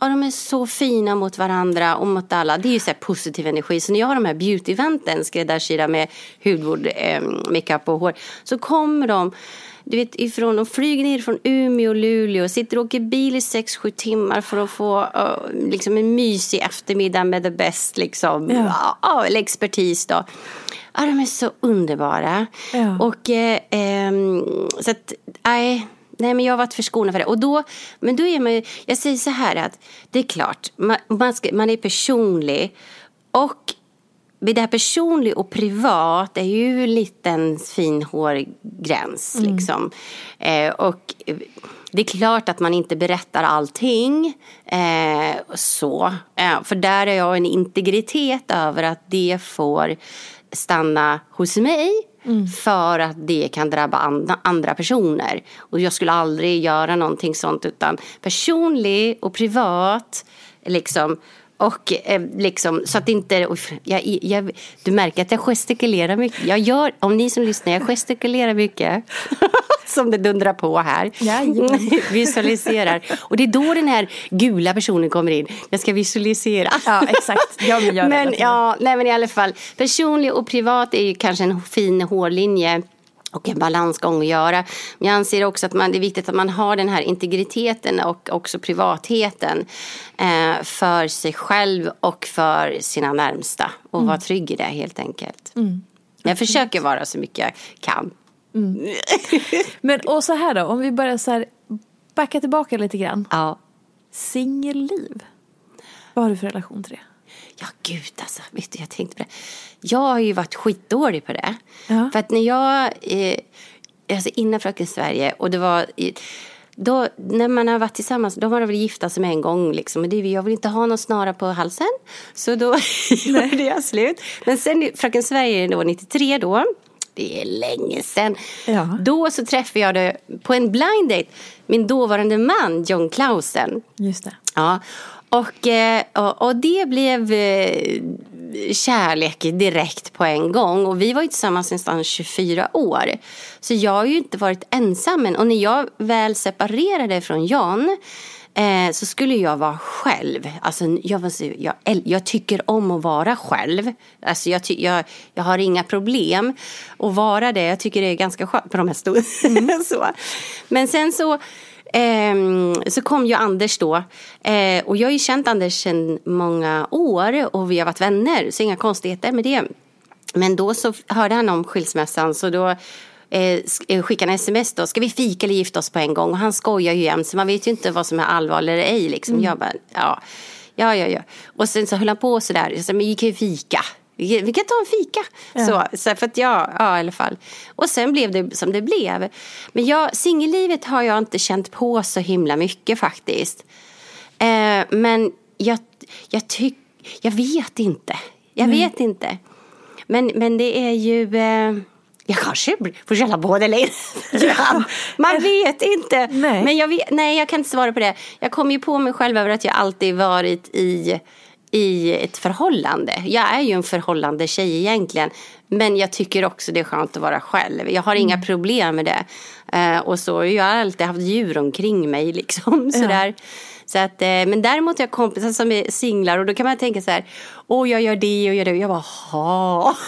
Och de är så fina mot varandra och mot alla. Det är ju så positiv energi. Så när jag har de här beauty-eventen, skräddarsydda med hudvård, eh, makeup och hår. Så kommer de du vet, ifrån, de flyger ner från Umeå och Luleå, sitter och åker bil i 6-7 timmar för att få uh, liksom en mysig eftermiddag med the best liksom, Ja. ja. Ja, eller expertis då. Ja, de är så underbara. Ja. Och ehm, så att, nej. Nej, men jag har varit förskonad för det. Och då, men då är man ju, jag säger så här att det är klart, man, man, ska, man är personlig och det här personlig och privat är ju en liten fin hårgräns. Liksom. Eh, och eh, det är klart att man inte berättar allting. Eh, så. Eh, för där är jag en integritet över att det får stanna hos mig. För att det kan drabba andra, andra personer. Och jag skulle aldrig göra någonting sånt utan personlig och privat. Liksom, och eh, liksom, så att inte, jag, jag, du märker att jag gestikulerar mycket. Jag gör, om ni som lyssnar, jag gestikulerar mycket. som det dundrar på här. Jajamän. Visualiserar. Och det är då den här gula personen kommer in. Jag ska visualisera. Ja, exakt. Jag vill göra det men, tiden. ja, nej, men i alla fall. Personlig och privat är ju kanske en fin hårlinje och en balansgång att göra. Men jag anser också att man, det är viktigt att man har den här integriteten och också privatheten eh, för sig själv och för sina närmsta. Och Mm. vara trygg i det helt enkelt. Jag försöker vara så mycket jag kan. Men och så här då, om vi börjar så här backa tillbaka lite grann. Ja. Singelliv. Vad har du för relation till det? Ja, gud alltså. Vet du, jag tänkte på det. Jag har ju varit skitdålig på det. Ja. För att när jag, eh, alltså innan Fröken Sverige, och det var, då, när man har varit tillsammans, då var det väl gifta som en gång liksom. Och det, jag vill inte ha någon snara på halsen. Så då gjorde jag slut. Men sen Fröken Sverige då, 93 då, det är länge sedan. Ja. Då så träffade jag det på en blind date, min dåvarande man John Clausen. Just det. Ja, och, eh, och, och det blev eh, kärlek direkt på en gång. Och vi var ju tillsammans nästan 24 år. Så jag har ju inte varit ensam än. Och när jag väl separerade från John eh, så skulle jag vara själv. Alltså, jag, var så- jag, jag tycker om att vara själv. Alltså, jag, ty, jag, jag har inga problem att vara det. Jag tycker det är ganska skönt på de här stunderna. så. Men sen så så kom ju Anders då. Eh, och jag har ju känt Anders sedan många år och vi har varit vänner. Så inga konstigheter med det. Men då så hörde han om skilsmässan så då eh, eh, skickade han sms då. Ska vi fika eller gifta oss på en gång? Och han skojar ju jämt så man vet ju inte vad som är allvar eller ej. Liksom. Jag bara, ja, ja, ja, ja. Och sen så höll han på sådär. Jag sa, men vi kan ju fika. Vi kan, vi kan ta en fika. Så, så för att jag, ja i alla fall. Och sen blev det som det blev. Men jag, singellivet har jag inte känt på så himla mycket faktiskt. Eh, men jag, jag tycker, jag vet inte. Jag vet inte. Men, men det är ju, eh, jag kanske får på det lite grann. Man vet inte. Nej. Men jag vet, nej, jag kan inte svara på det. Jag kom ju på mig själv över att jag alltid varit i, i ett förhållande. Jag är ju en förhållande tjej egentligen. Men jag tycker också det är skönt att vara själv. Jag har inga problem med det. Eh, och så, jag har alltid haft djur omkring mig liksom. Sådär. Så att, eh, men däremot har jag kompisar som är singlar och då kan man tänka så här. Åh, jag gör det och gör det. Jag bara, ha.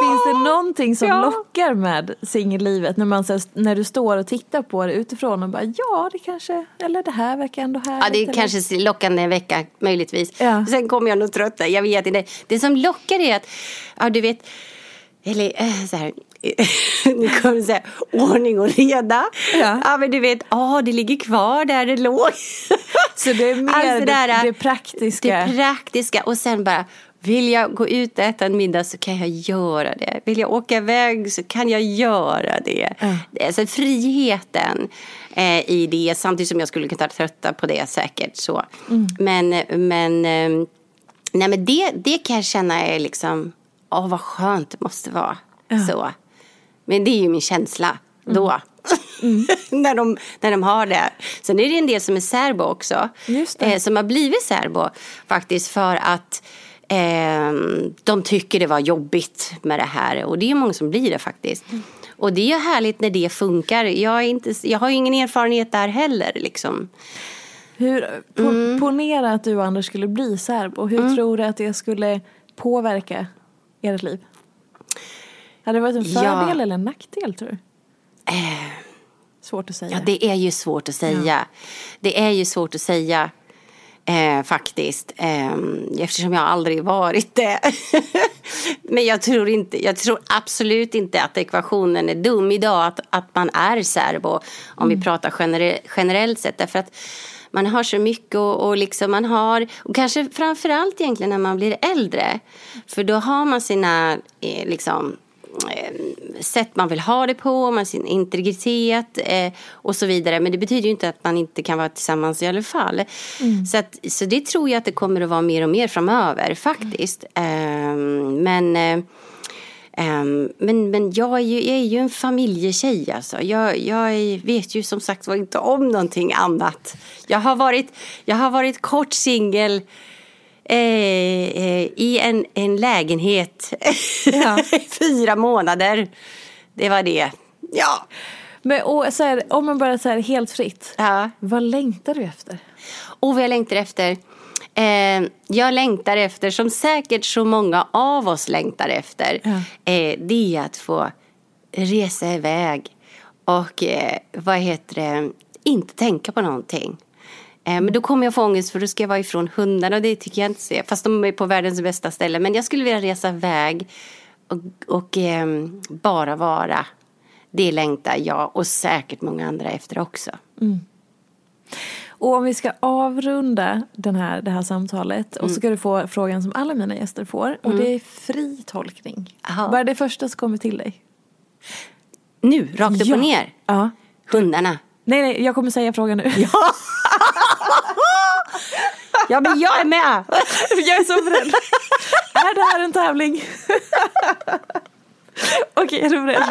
Finns det någonting som Ja. lockar med singellivet när, man, när du står och tittar på det utifrån och bara ja det kanske, eller det här verkar ändå härligt. Ja, det är eller- kanske lockande en vecka möjligtvis. Ja. Sen kommer jag nog trötta, jag vet inte. Det som lockar är att, ja du vet, eller eh, så här, nu kommer säga ordning och reda. Ja. men du vet, ja det ligger kvar där det låg. Så det är mer Alltså, det, där, det praktiska. Det praktiska och sen bara vill jag gå ut och äta en middag så kan jag göra det. Vill jag åka iväg så kan jag göra det. Alltså friheten eh, i det samtidigt som jag skulle kunna trötta på det säkert. Så. Men, men, eh, nej, men det, det kan jag känna är liksom, åh vad skönt det måste vara. Så. Men det är ju min känsla då. när, de, när de har det. Sen är det en del som är särbo också. Just det. Eh, som har blivit särbo faktiskt för att eh, de tycker det var jobbigt med det här. Och det är många som blir det faktiskt. Och det är härligt när det funkar. Jag, är inte, jag har ju ingen erfarenhet där heller liksom. Hur, po, Mm. Ponera att du och Anders skulle bli särbo. Hur tror du att det skulle påverka ert liv? Hade det varit en Ja. fördel eller en nackdel tror du? Svårt att säga. Ja, det är ju svårt att säga. Det är ju svårt att säga eh, faktiskt. Eh, eftersom jag aldrig varit det. Men jag tror, inte, jag tror absolut inte att ekvationen är dum idag. Att, att man är särbo. Om vi pratar genere, generellt sett. Därför att man har så mycket och, och liksom man har, och kanske framförallt egentligen när man blir äldre. För då har man sina, eh, liksom, eh, sätt man vill ha det på, man sin integritet eh, och så vidare. Men det betyder ju inte att man inte kan vara tillsammans i alla fall. Så, att, så det tror jag att det kommer att vara mer och mer framöver faktiskt. Ehm, men eh, ehm, men, men jag är, ju, jag är ju en familjetjej alltså. Jag, jag är, vet ju som sagt var inte om någonting annat. Jag har varit, jag har varit kort singel eh, eh, i en, en lägenhet i fyra månader. Det var det. Ja. Men och, så här, om man bara så här, helt fritt. ja. Vad längtar du efter? Och vad jag längtar efter? Eh, jag längtar efter, som säkert så många av oss längtar efter, Ja. eh, det är att få resa iväg och eh, vad heter det, inte tänka på någonting. Eh, men då kommer jag få ångest för då ska jag vara ifrån hundarna och det tycker jag inte. Fast de är på världens bästa ställe. Men jag skulle vilja resa iväg och, och ehm, bara vara. Det längtar jag och säkert många andra efter också. Och om vi ska avrunda den här, det här samtalet och så ska du få frågan som alla mina gäster får. Och det är fri tolkning. Aha. Vad är det första som kommer till dig? Nu, rakt upp Ja. och ner. Ja. Hundarna. Nej, nej, jag kommer säga frågan nu. Ja, men jag är med! jag är så beredd. är det här en tävling? Okej, är du beredd?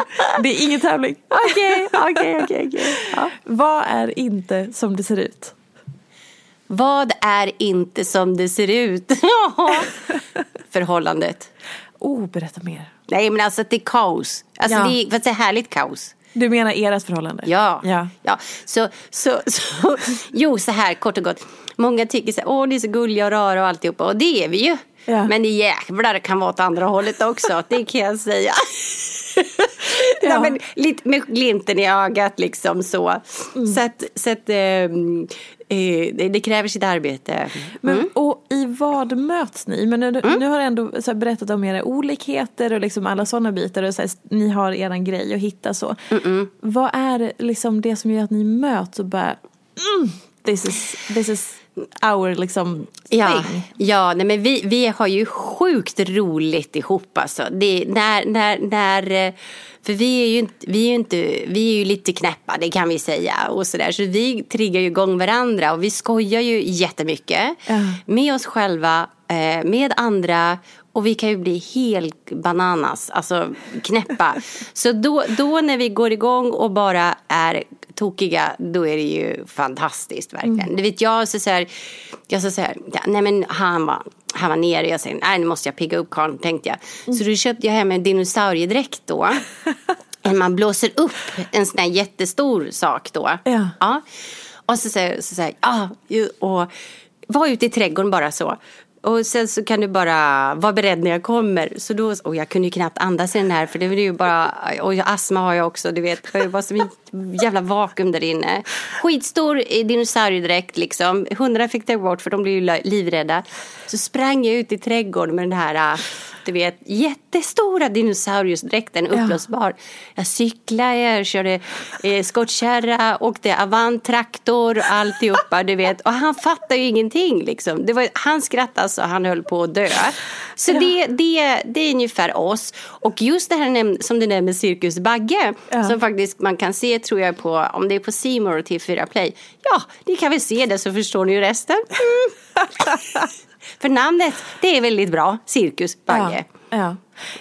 Det är ingen tävling. Okej, okej, okej. Ja. Vad är inte som det ser ut? Vad är inte som det ser ut? Förhållandet. Oh, berätta mer. Nej, men alltså att det är kaos. Alltså Ja. det är, fast det är härligt kaos. Du menar ert förhållande? Ja. ja. ja. Så, så, så, jo, så här kort och gott. Många tycker så här, åh, ni är så gulliga och rara och alltihopa. Och det är vi ju. Ja. Men det jävlar kan vara åt andra hållet också. Det kan jag säga. Ja. ja. men, lite med glimten i ögat liksom så. Mm. Så att, så att ehm, eh, det, det kräver sitt arbete. Men, Mm. Och i vad möts ni? Men nu, nu har du ändå så här, berättat om era olikheter och liksom alla sådana bitar. Och så här, ni har eran grej att hitta så. Vad är liksom det som gör att ni möts och bara mm, this, is, this is our liksom Ja, thing? ja nej, men vi, vi har ju sjukt roligt ihop alltså. Det, när, när, när, eh, för vi är, ju inte, vi, är ju inte, vi är ju lite knäppa, det kan vi säga. Och så, där. så vi triggar ju igång varandra och vi skojar ju jättemycket. Ja. Med oss själva, eh, med andra och vi kan ju bli helt bananas, alltså knäppa. Så då, då när vi går igång och bara är tokiga, då är det ju fantastiskt verkligen. Du vet, jag så, så här, jag så, så här, nej men han var, han var nere, jag säger, nej nu måste jag pigga upp karln, tänkte jag. Så då köpte jag hem en dinosauriedräkt då. Man blåser upp en sån här jättestor sak då. Ja. Ja. Och så säger så säger ja, och var ute i trädgården bara så. Och sen så kan du bara vara beredd när jag kommer. Så då, och jag kunde ju knappt andas i den här för det var ju bara, och astma har jag också, du vet. Det var som ett jävla vakuum där inne. Skitstor dinosauriedräkt liksom. Hundarna fick ta bort för de blev ju livrädda. Så sprang jag ut i trädgården med den här, du vet, jättestora dinosauriedräkten uppblåsbar. Jag cyklade, jag körde eh, skottkärra, åkte avant-traktor och alltihopa, du vet. Och han fattade ju ingenting liksom. Det var, han skrattade så han höll på att dö. Så det, det, det är ungefär oss. Och just det här som du nämner, Cirkus Bagge, som faktiskt man kan se tror jag på, om det är på More och T4 Play. Ja, ni kan väl se det så förstår ni ju resten. Mm. För namnet, det är väldigt bra, Cirkus Bagge. Ja, ja.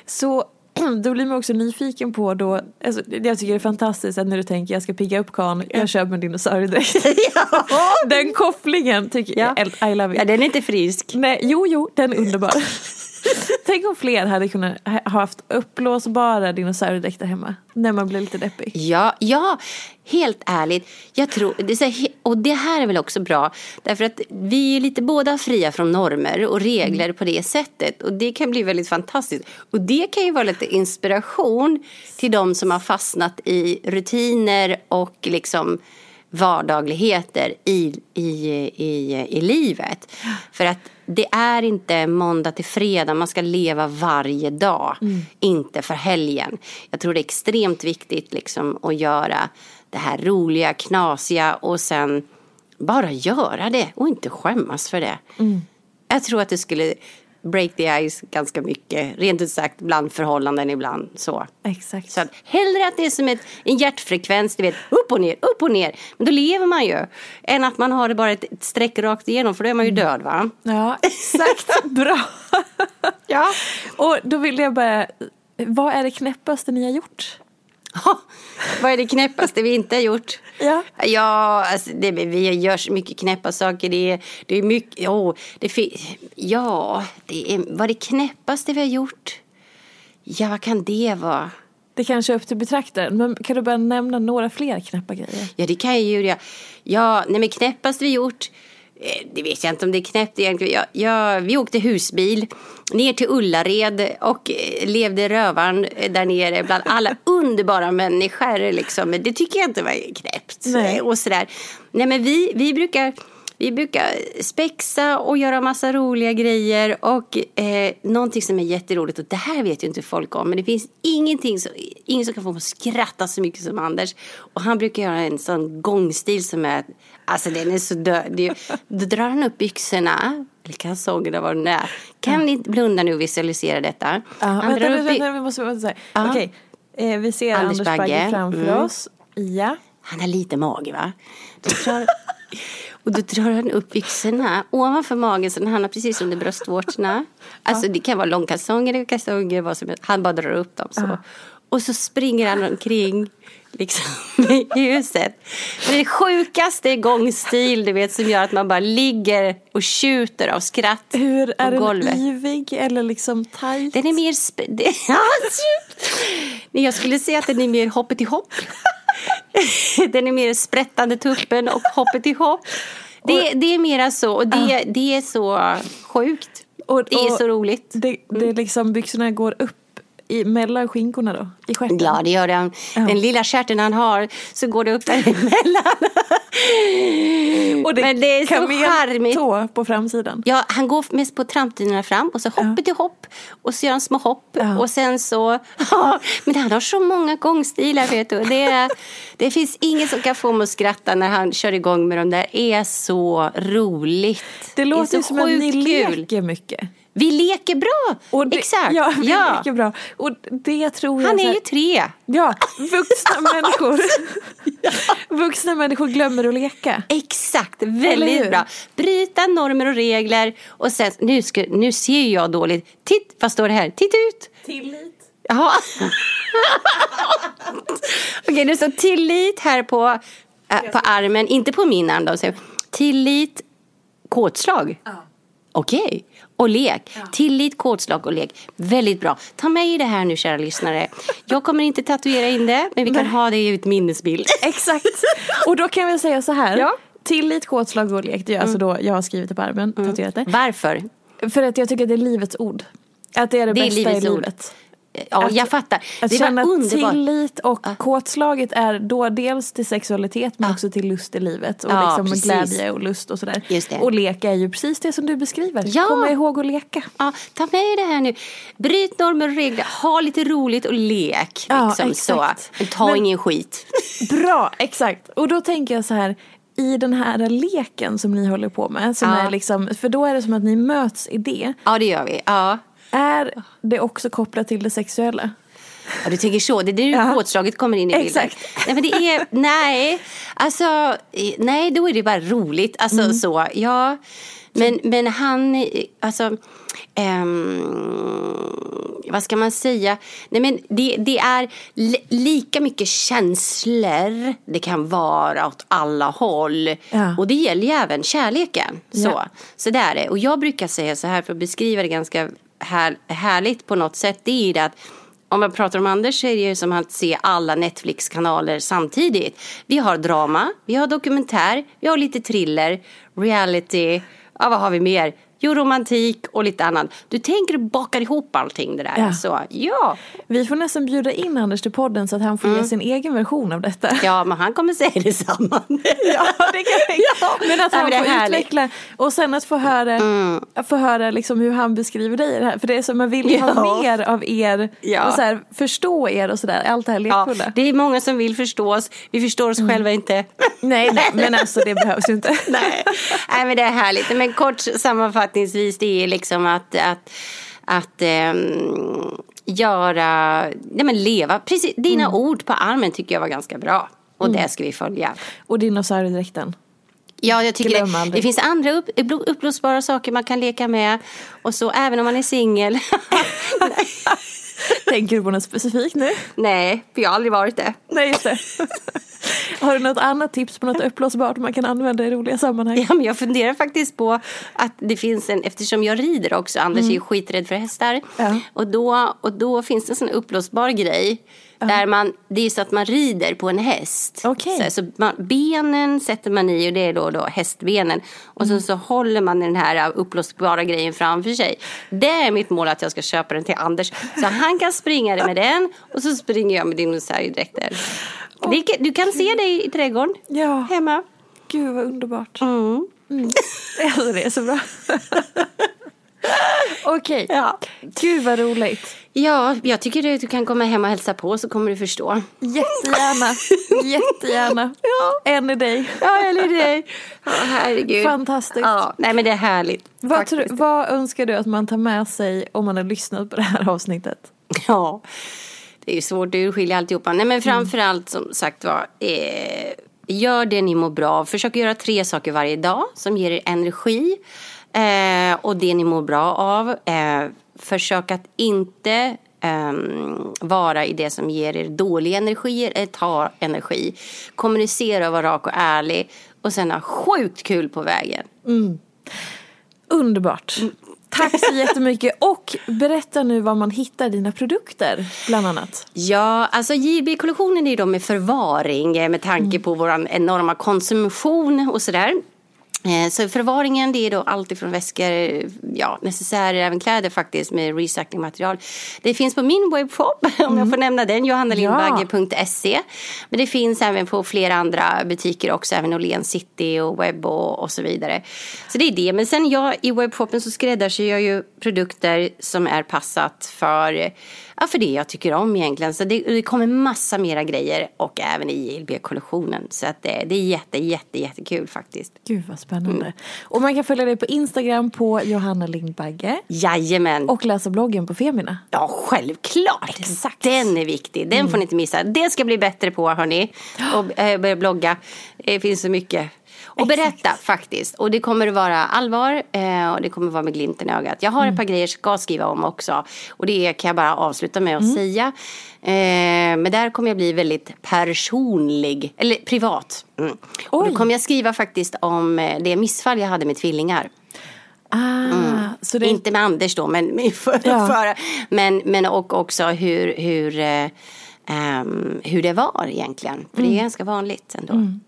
Så då blir man också nyfiken på då, alltså, jag tycker det är fantastiskt att när du tänker jag ska pigga upp karln, jag köper en dinosauriedräkt. Den kopplingen tycker Ja. jag, I love it. Ja, den är inte frisk. Nej, jo, jo, den är underbar. Tänk om fler hade kunnat ha haft uppblåsbara dinosauriedräkter hemma. När man blir lite deppig. Ja, ja, helt ärligt. Jag tror, och det här är väl också bra. Därför att vi är lite båda fria från normer och regler på det sättet. Och det kan bli väldigt fantastiskt. Och det kan ju vara lite inspiration till de som har fastnat i rutiner och liksom vardagligheter i, i, i, i livet. För att det är inte måndag till fredag, man ska leva varje dag. Inte för helgen. Jag tror det är extremt viktigt liksom att göra det här roliga, knasiga och sen bara göra det och inte skämmas för det. Jag tror att det skulle break the ice ganska mycket, rent ut sagt bland förhållanden ibland. Så. Exakt. Så att hellre att det är som ett, en hjärtfrekvens, du vet, upp och ner, upp och ner. Men då lever man ju. Än att man har det bara ett, ett streck rakt igenom, för då är man ju död va? Ja, exakt. Bra. Ja. Och då vill jag bara, vad är det knäppaste ni har gjort? Vad är det knäppaste vi inte har gjort? Ja. Ja, alltså det, vi gör så mycket knäppa saker. Det är, det är mycket, oh, det ja, det är, vad är det knäppaste vi har gjort? Ja, vad kan det vara? Det kanske är upp till betraktaren, men kan du bara nämna några fler knäppa grejer? Ja, det kan jag ju göra. Ja, nej men knäppast vi gjort. Eh, Det vet jag inte om det är knäppt egentligen. Ja, ja, vi åkte husbil ner till Ullared och eh, levde rövaren eh, där nere bland alla underbara människor. Liksom. Det tycker jag inte var knäppt. Nej. Och sådär. Nej, men vi, vi brukar... Vi brukar spexa och göra massa roliga grejer och eh, någonting som är jätteroligt och det här vet ju inte folk om men det finns ingenting som, ingen som kan få mig att skratta så mycket som Anders och han brukar göra en sån gångstil som är, alltså den är så död. Då drar han upp byxorna, eller kalsongerna vad det är. Kan ni blunda nu och visualisera detta? Ja, han vänta, drar vänta, upp vänta, vi måste vänta. Ja. Okej, eh, vi ser Anders Anders, Bagge, Bagge. framför Mm. oss. Ja. Han har lite mage va? Då drar, och då drar han upp byxorna ovanför magen så den hamnar precis under bröstvårtorna. Alltså det kan vara långkalsonger eller kalsonger, vad som helst. Han bara drar upp dem så. Och så springer han omkring liksom, i huset. Det är det sjukaste gångstil du vet som gör att man bara ligger och tjuter av skratt Hur är på den golvet. yvig eller liksom tajt? Den är mer... Sp- Nej, jag skulle säga att den är mer hoppet i hopp. Den är mer sprättande tuppen och hoppet i hopp. Det, det är mera så och det, det är så sjukt. Och- det är och så roligt. Det, det är liksom byxorna går upp i, mellan skinkorna då? I stjärten? Ja, det gör den. Den lilla stjärten han har så går det upp däremellan. Och det, Men det är så charmigt. tå på framsidan. Ja, han går mest på trampdynorna fram och så hoppet i hopp och så gör han små hopp Ja. och sen så, ja, men han har så många gångstilar vet du. Det, är, det finns ingen som kan få mig att skratta när han kör igång med dem där. Det är så roligt. Det låter är ju så som att ni leker mycket. Vi leker bra, det, exakt. Ja, vi Ja. leker bra. Och det tror jag... Han är här- ju tre. Ja, vuxna människor. Vuxna människor glömmer att leka. Exakt, väldigt bra. Bryta normer och regler och sen, nu, ska, nu ser jag dåligt. Titt, vad står det här? Titta ut! Tillit. Jaha. Okej, det står tillit här på, äh, på armen, inte på min arm då. Tillit, kodslag. Okej, och lek. Tillit, kodslag och lek. Väldigt bra. Ta med i det här nu kära lyssnare. Jag kommer inte tatuera in det, men vi kan ha det i ett minnesbild. Exakt. Och då kan vi säga så här. Ja. Mm. Tillit, kodslag och lek. Det är alltså då jag har skrivit det på armen, tatuerat det. Varför? För att jag tycker att det är livets ord. Att det är det, Det är bästa livets i ord. Ja, Att- jag fattar. Att det känna var underbart. tillit och kåtslaget är då dels till sexualitet men också till lust i livet. Och Ja, liksom glädje och lust och sådär. Och leka är ju precis det som du beskriver. Ja. Komma ihåg att leka. Ja, ta med det här nu. Bryt normer och regler, ha lite roligt och lek. Ja, Liksom, så. exakt. Men ta Men- ingen skit. Bra, exakt. Och då tänker jag så här. I den här leken som ni håller på med. Som Ja. är liksom, för då är det som att ni möts i det. Ja, det gör vi. Ja. Är det också kopplat till det sexuella? Ja, du tänker så. Det är nu Ja. påslaget kommer in i bilden. Exakt. Nej, men det är, nej, alltså, nej, då är det bara roligt. Alltså Mm. så, ja. Men, men han, alltså, ehm, vad ska man säga? Nej, men det, det är li- lika mycket känslor det kan vara åt alla håll. Ja. Och det gäller ju även kärleken. Så, Ja. så där är det. Och jag brukar säga så här för att beskriva det ganska här, härligt på något sätt. Det är ju det att om man pratar om Anders så är det ju som att se alla Netflix-kanaler samtidigt. Vi har drama, vi har dokumentär, vi har lite thriller, reality, ja vad har vi mer? Jo, romantik och lite annat. Du tänker och bakar ihop allting det där. Ja. Så ja, Vi får nästan bjuda in Anders till podden så att han får ge sin egen version av detta. Mm. ja men han kommer säga detsamma. Ja, det kan vi. Men att Nej, han är får härligt. Mm. utveckla och sen att få höra, få höra liksom hur han beskriver dig det här. För det är så, man vill ju ha Ja. mer av er Ja. och så här, förstå er och sådär. Allt det här Ja, lekfulla. det är många som vill förstå oss. Vi förstår oss själva inte. Nej, nej, men alltså det behövs ju inte. Nej. Nej, men det är härligt. Men kort sammanfattningsvis, det är liksom att, att, att ehm, göra, nej men leva, precis, dina Mm. ord på armen tycker jag var ganska bra. Och det ska vi följa. Och dinosauriedräkten. Ja, jag tycker det, det finns andra upp, uppblåsbara saker man kan leka med. Och så även om man är singel. Tänker du på något specifikt nu? Nej, för jag har aldrig varit det. Nej, just det. Har du något annat tips på något uppblåsbart man kan använda i roliga sammanhang? Ja, men jag funderar faktiskt på att det finns en, eftersom jag rider också, Anders är ju skiträdd för hästar. Mm. Ja. Och, då, och då finns det en sån uppblåsbar grej. Där man, det är så att man rider på en häst. Okej. Så, så man, benen sätter man i och det är då, då hästbenen. Och Mm. så, så håller man den här uppblåsbara grejen framför sig. Det är mitt mål att jag ska köpa den till Anders. Så han kan springa med den och så springer jag med dinosauriedräkter. Det, du kan se det i trädgården Ja, hemma. gud vad underbart. Mm. Alltså det är så bra. Okej, Ja. gud vad roligt. Ja, jag tycker att du kan komma hem och hälsa på så kommer du förstå. Jättegärna, jättegärna. Ja. En i dig. Ja, eller dig. Ja, herregud. Fantastiskt. Ja, nej men det är härligt. Vad, tror, vad önskar du att man tar med sig om man har lyssnat på det här avsnittet? Ja, det är ju svårt att urskilja alltihopa. Nej men framförallt som sagt var, eh, gör det ni mår bra av. Försök göra tre saker varje dag som ger er energi. Eh, och det ni mår bra av. Eh, försök att inte um, vara i det som ger er dålig energi eller ta energi. Kommunicera och vara rak och ärlig och sen ha sjukt kul på vägen. Mm. Underbart. Tack så jättemycket och berätta nu var man hittar dina produkter bland annat. Ja, alltså JB-kollektionen är då med förvaring eh, med tanke på vår enorma konsumtion och sådär. Eh, så förvaringen det är då allt ifrån väskor, ja, necessärer, även kläder faktiskt med recyclingmaterial. Det finns på min webbshop, om mm. jag får nämna den, johannalindbagge.se. Ja. Men det finns även på flera andra butiker också, även Åhléns City och webb och, och så vidare. Så det är det. Men sen jag, i webbshoppen så skräddarsyr jag ju produkter som är passat för ja, för det jag tycker om egentligen. Så det, det kommer massa mera grejer och även i ILB-kollektionen. Så att det, det är jätte, jätte, jättekul faktiskt. Gud vad spännande. Mm. Och man kan följa dig på Instagram på Johanna Lindbagge. Jajamän. Och läsa bloggen på Femina. Ja, självklart. Exakt. Den är viktig. Den mm. får ni inte missa. Det ska bli bättre på hörni. Och äh, börja blogga. Det finns så mycket och berätta faktiskt. Och det kommer att vara allvar eh, och det kommer att vara med glimten i ögat. Jag har mm. ett par grejer jag ska skriva om också. Och det kan jag bara avsluta med att mm. säga. Eh, men där kommer jag bli väldigt personlig, eller privat. Mm. Och då kommer jag skriva faktiskt om eh, det missfall jag hade med tvillingar. Ah, mm. det... Inte med Anders då, men, för, ja. för, men, men och också hur, hur, um, hur det var egentligen. För det är mm. ganska vanligt ändå. Mm.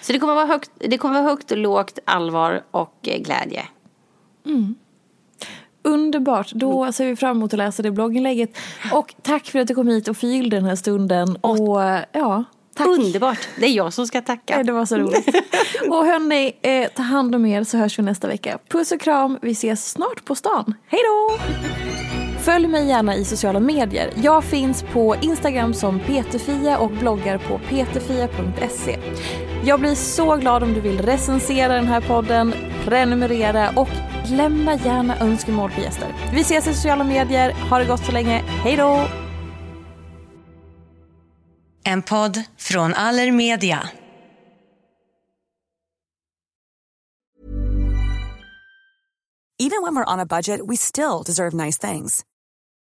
Så det kommer vara högt, det kommer vara högt och lågt, allvar och eh, glädje. Mm. Underbart, då mm. ser vi fram emot att läsa det blogginlägget. Och tack för att du kom hit och förgyllde den här stunden. Och, ja, tack. Underbart, det är jag som ska tacka. Det var så roligt. och hörni, eh, ta hand om er så hörs vi nästa vecka. Puss och kram, vi ses snart på stan. Hej då! Följ mig gärna i sociala medier. Jag finns på Instagram som peterfia och bloggar på peterfia.se. Jag blir så glad om du vill recensera den här podden, prenumerera och lämna gärna önskemål på gäster. Vi ses i sociala medier. Ha det gott så länge. Hej då! En podd från Allermedia. Even when we're on a budget we still deserve nice things.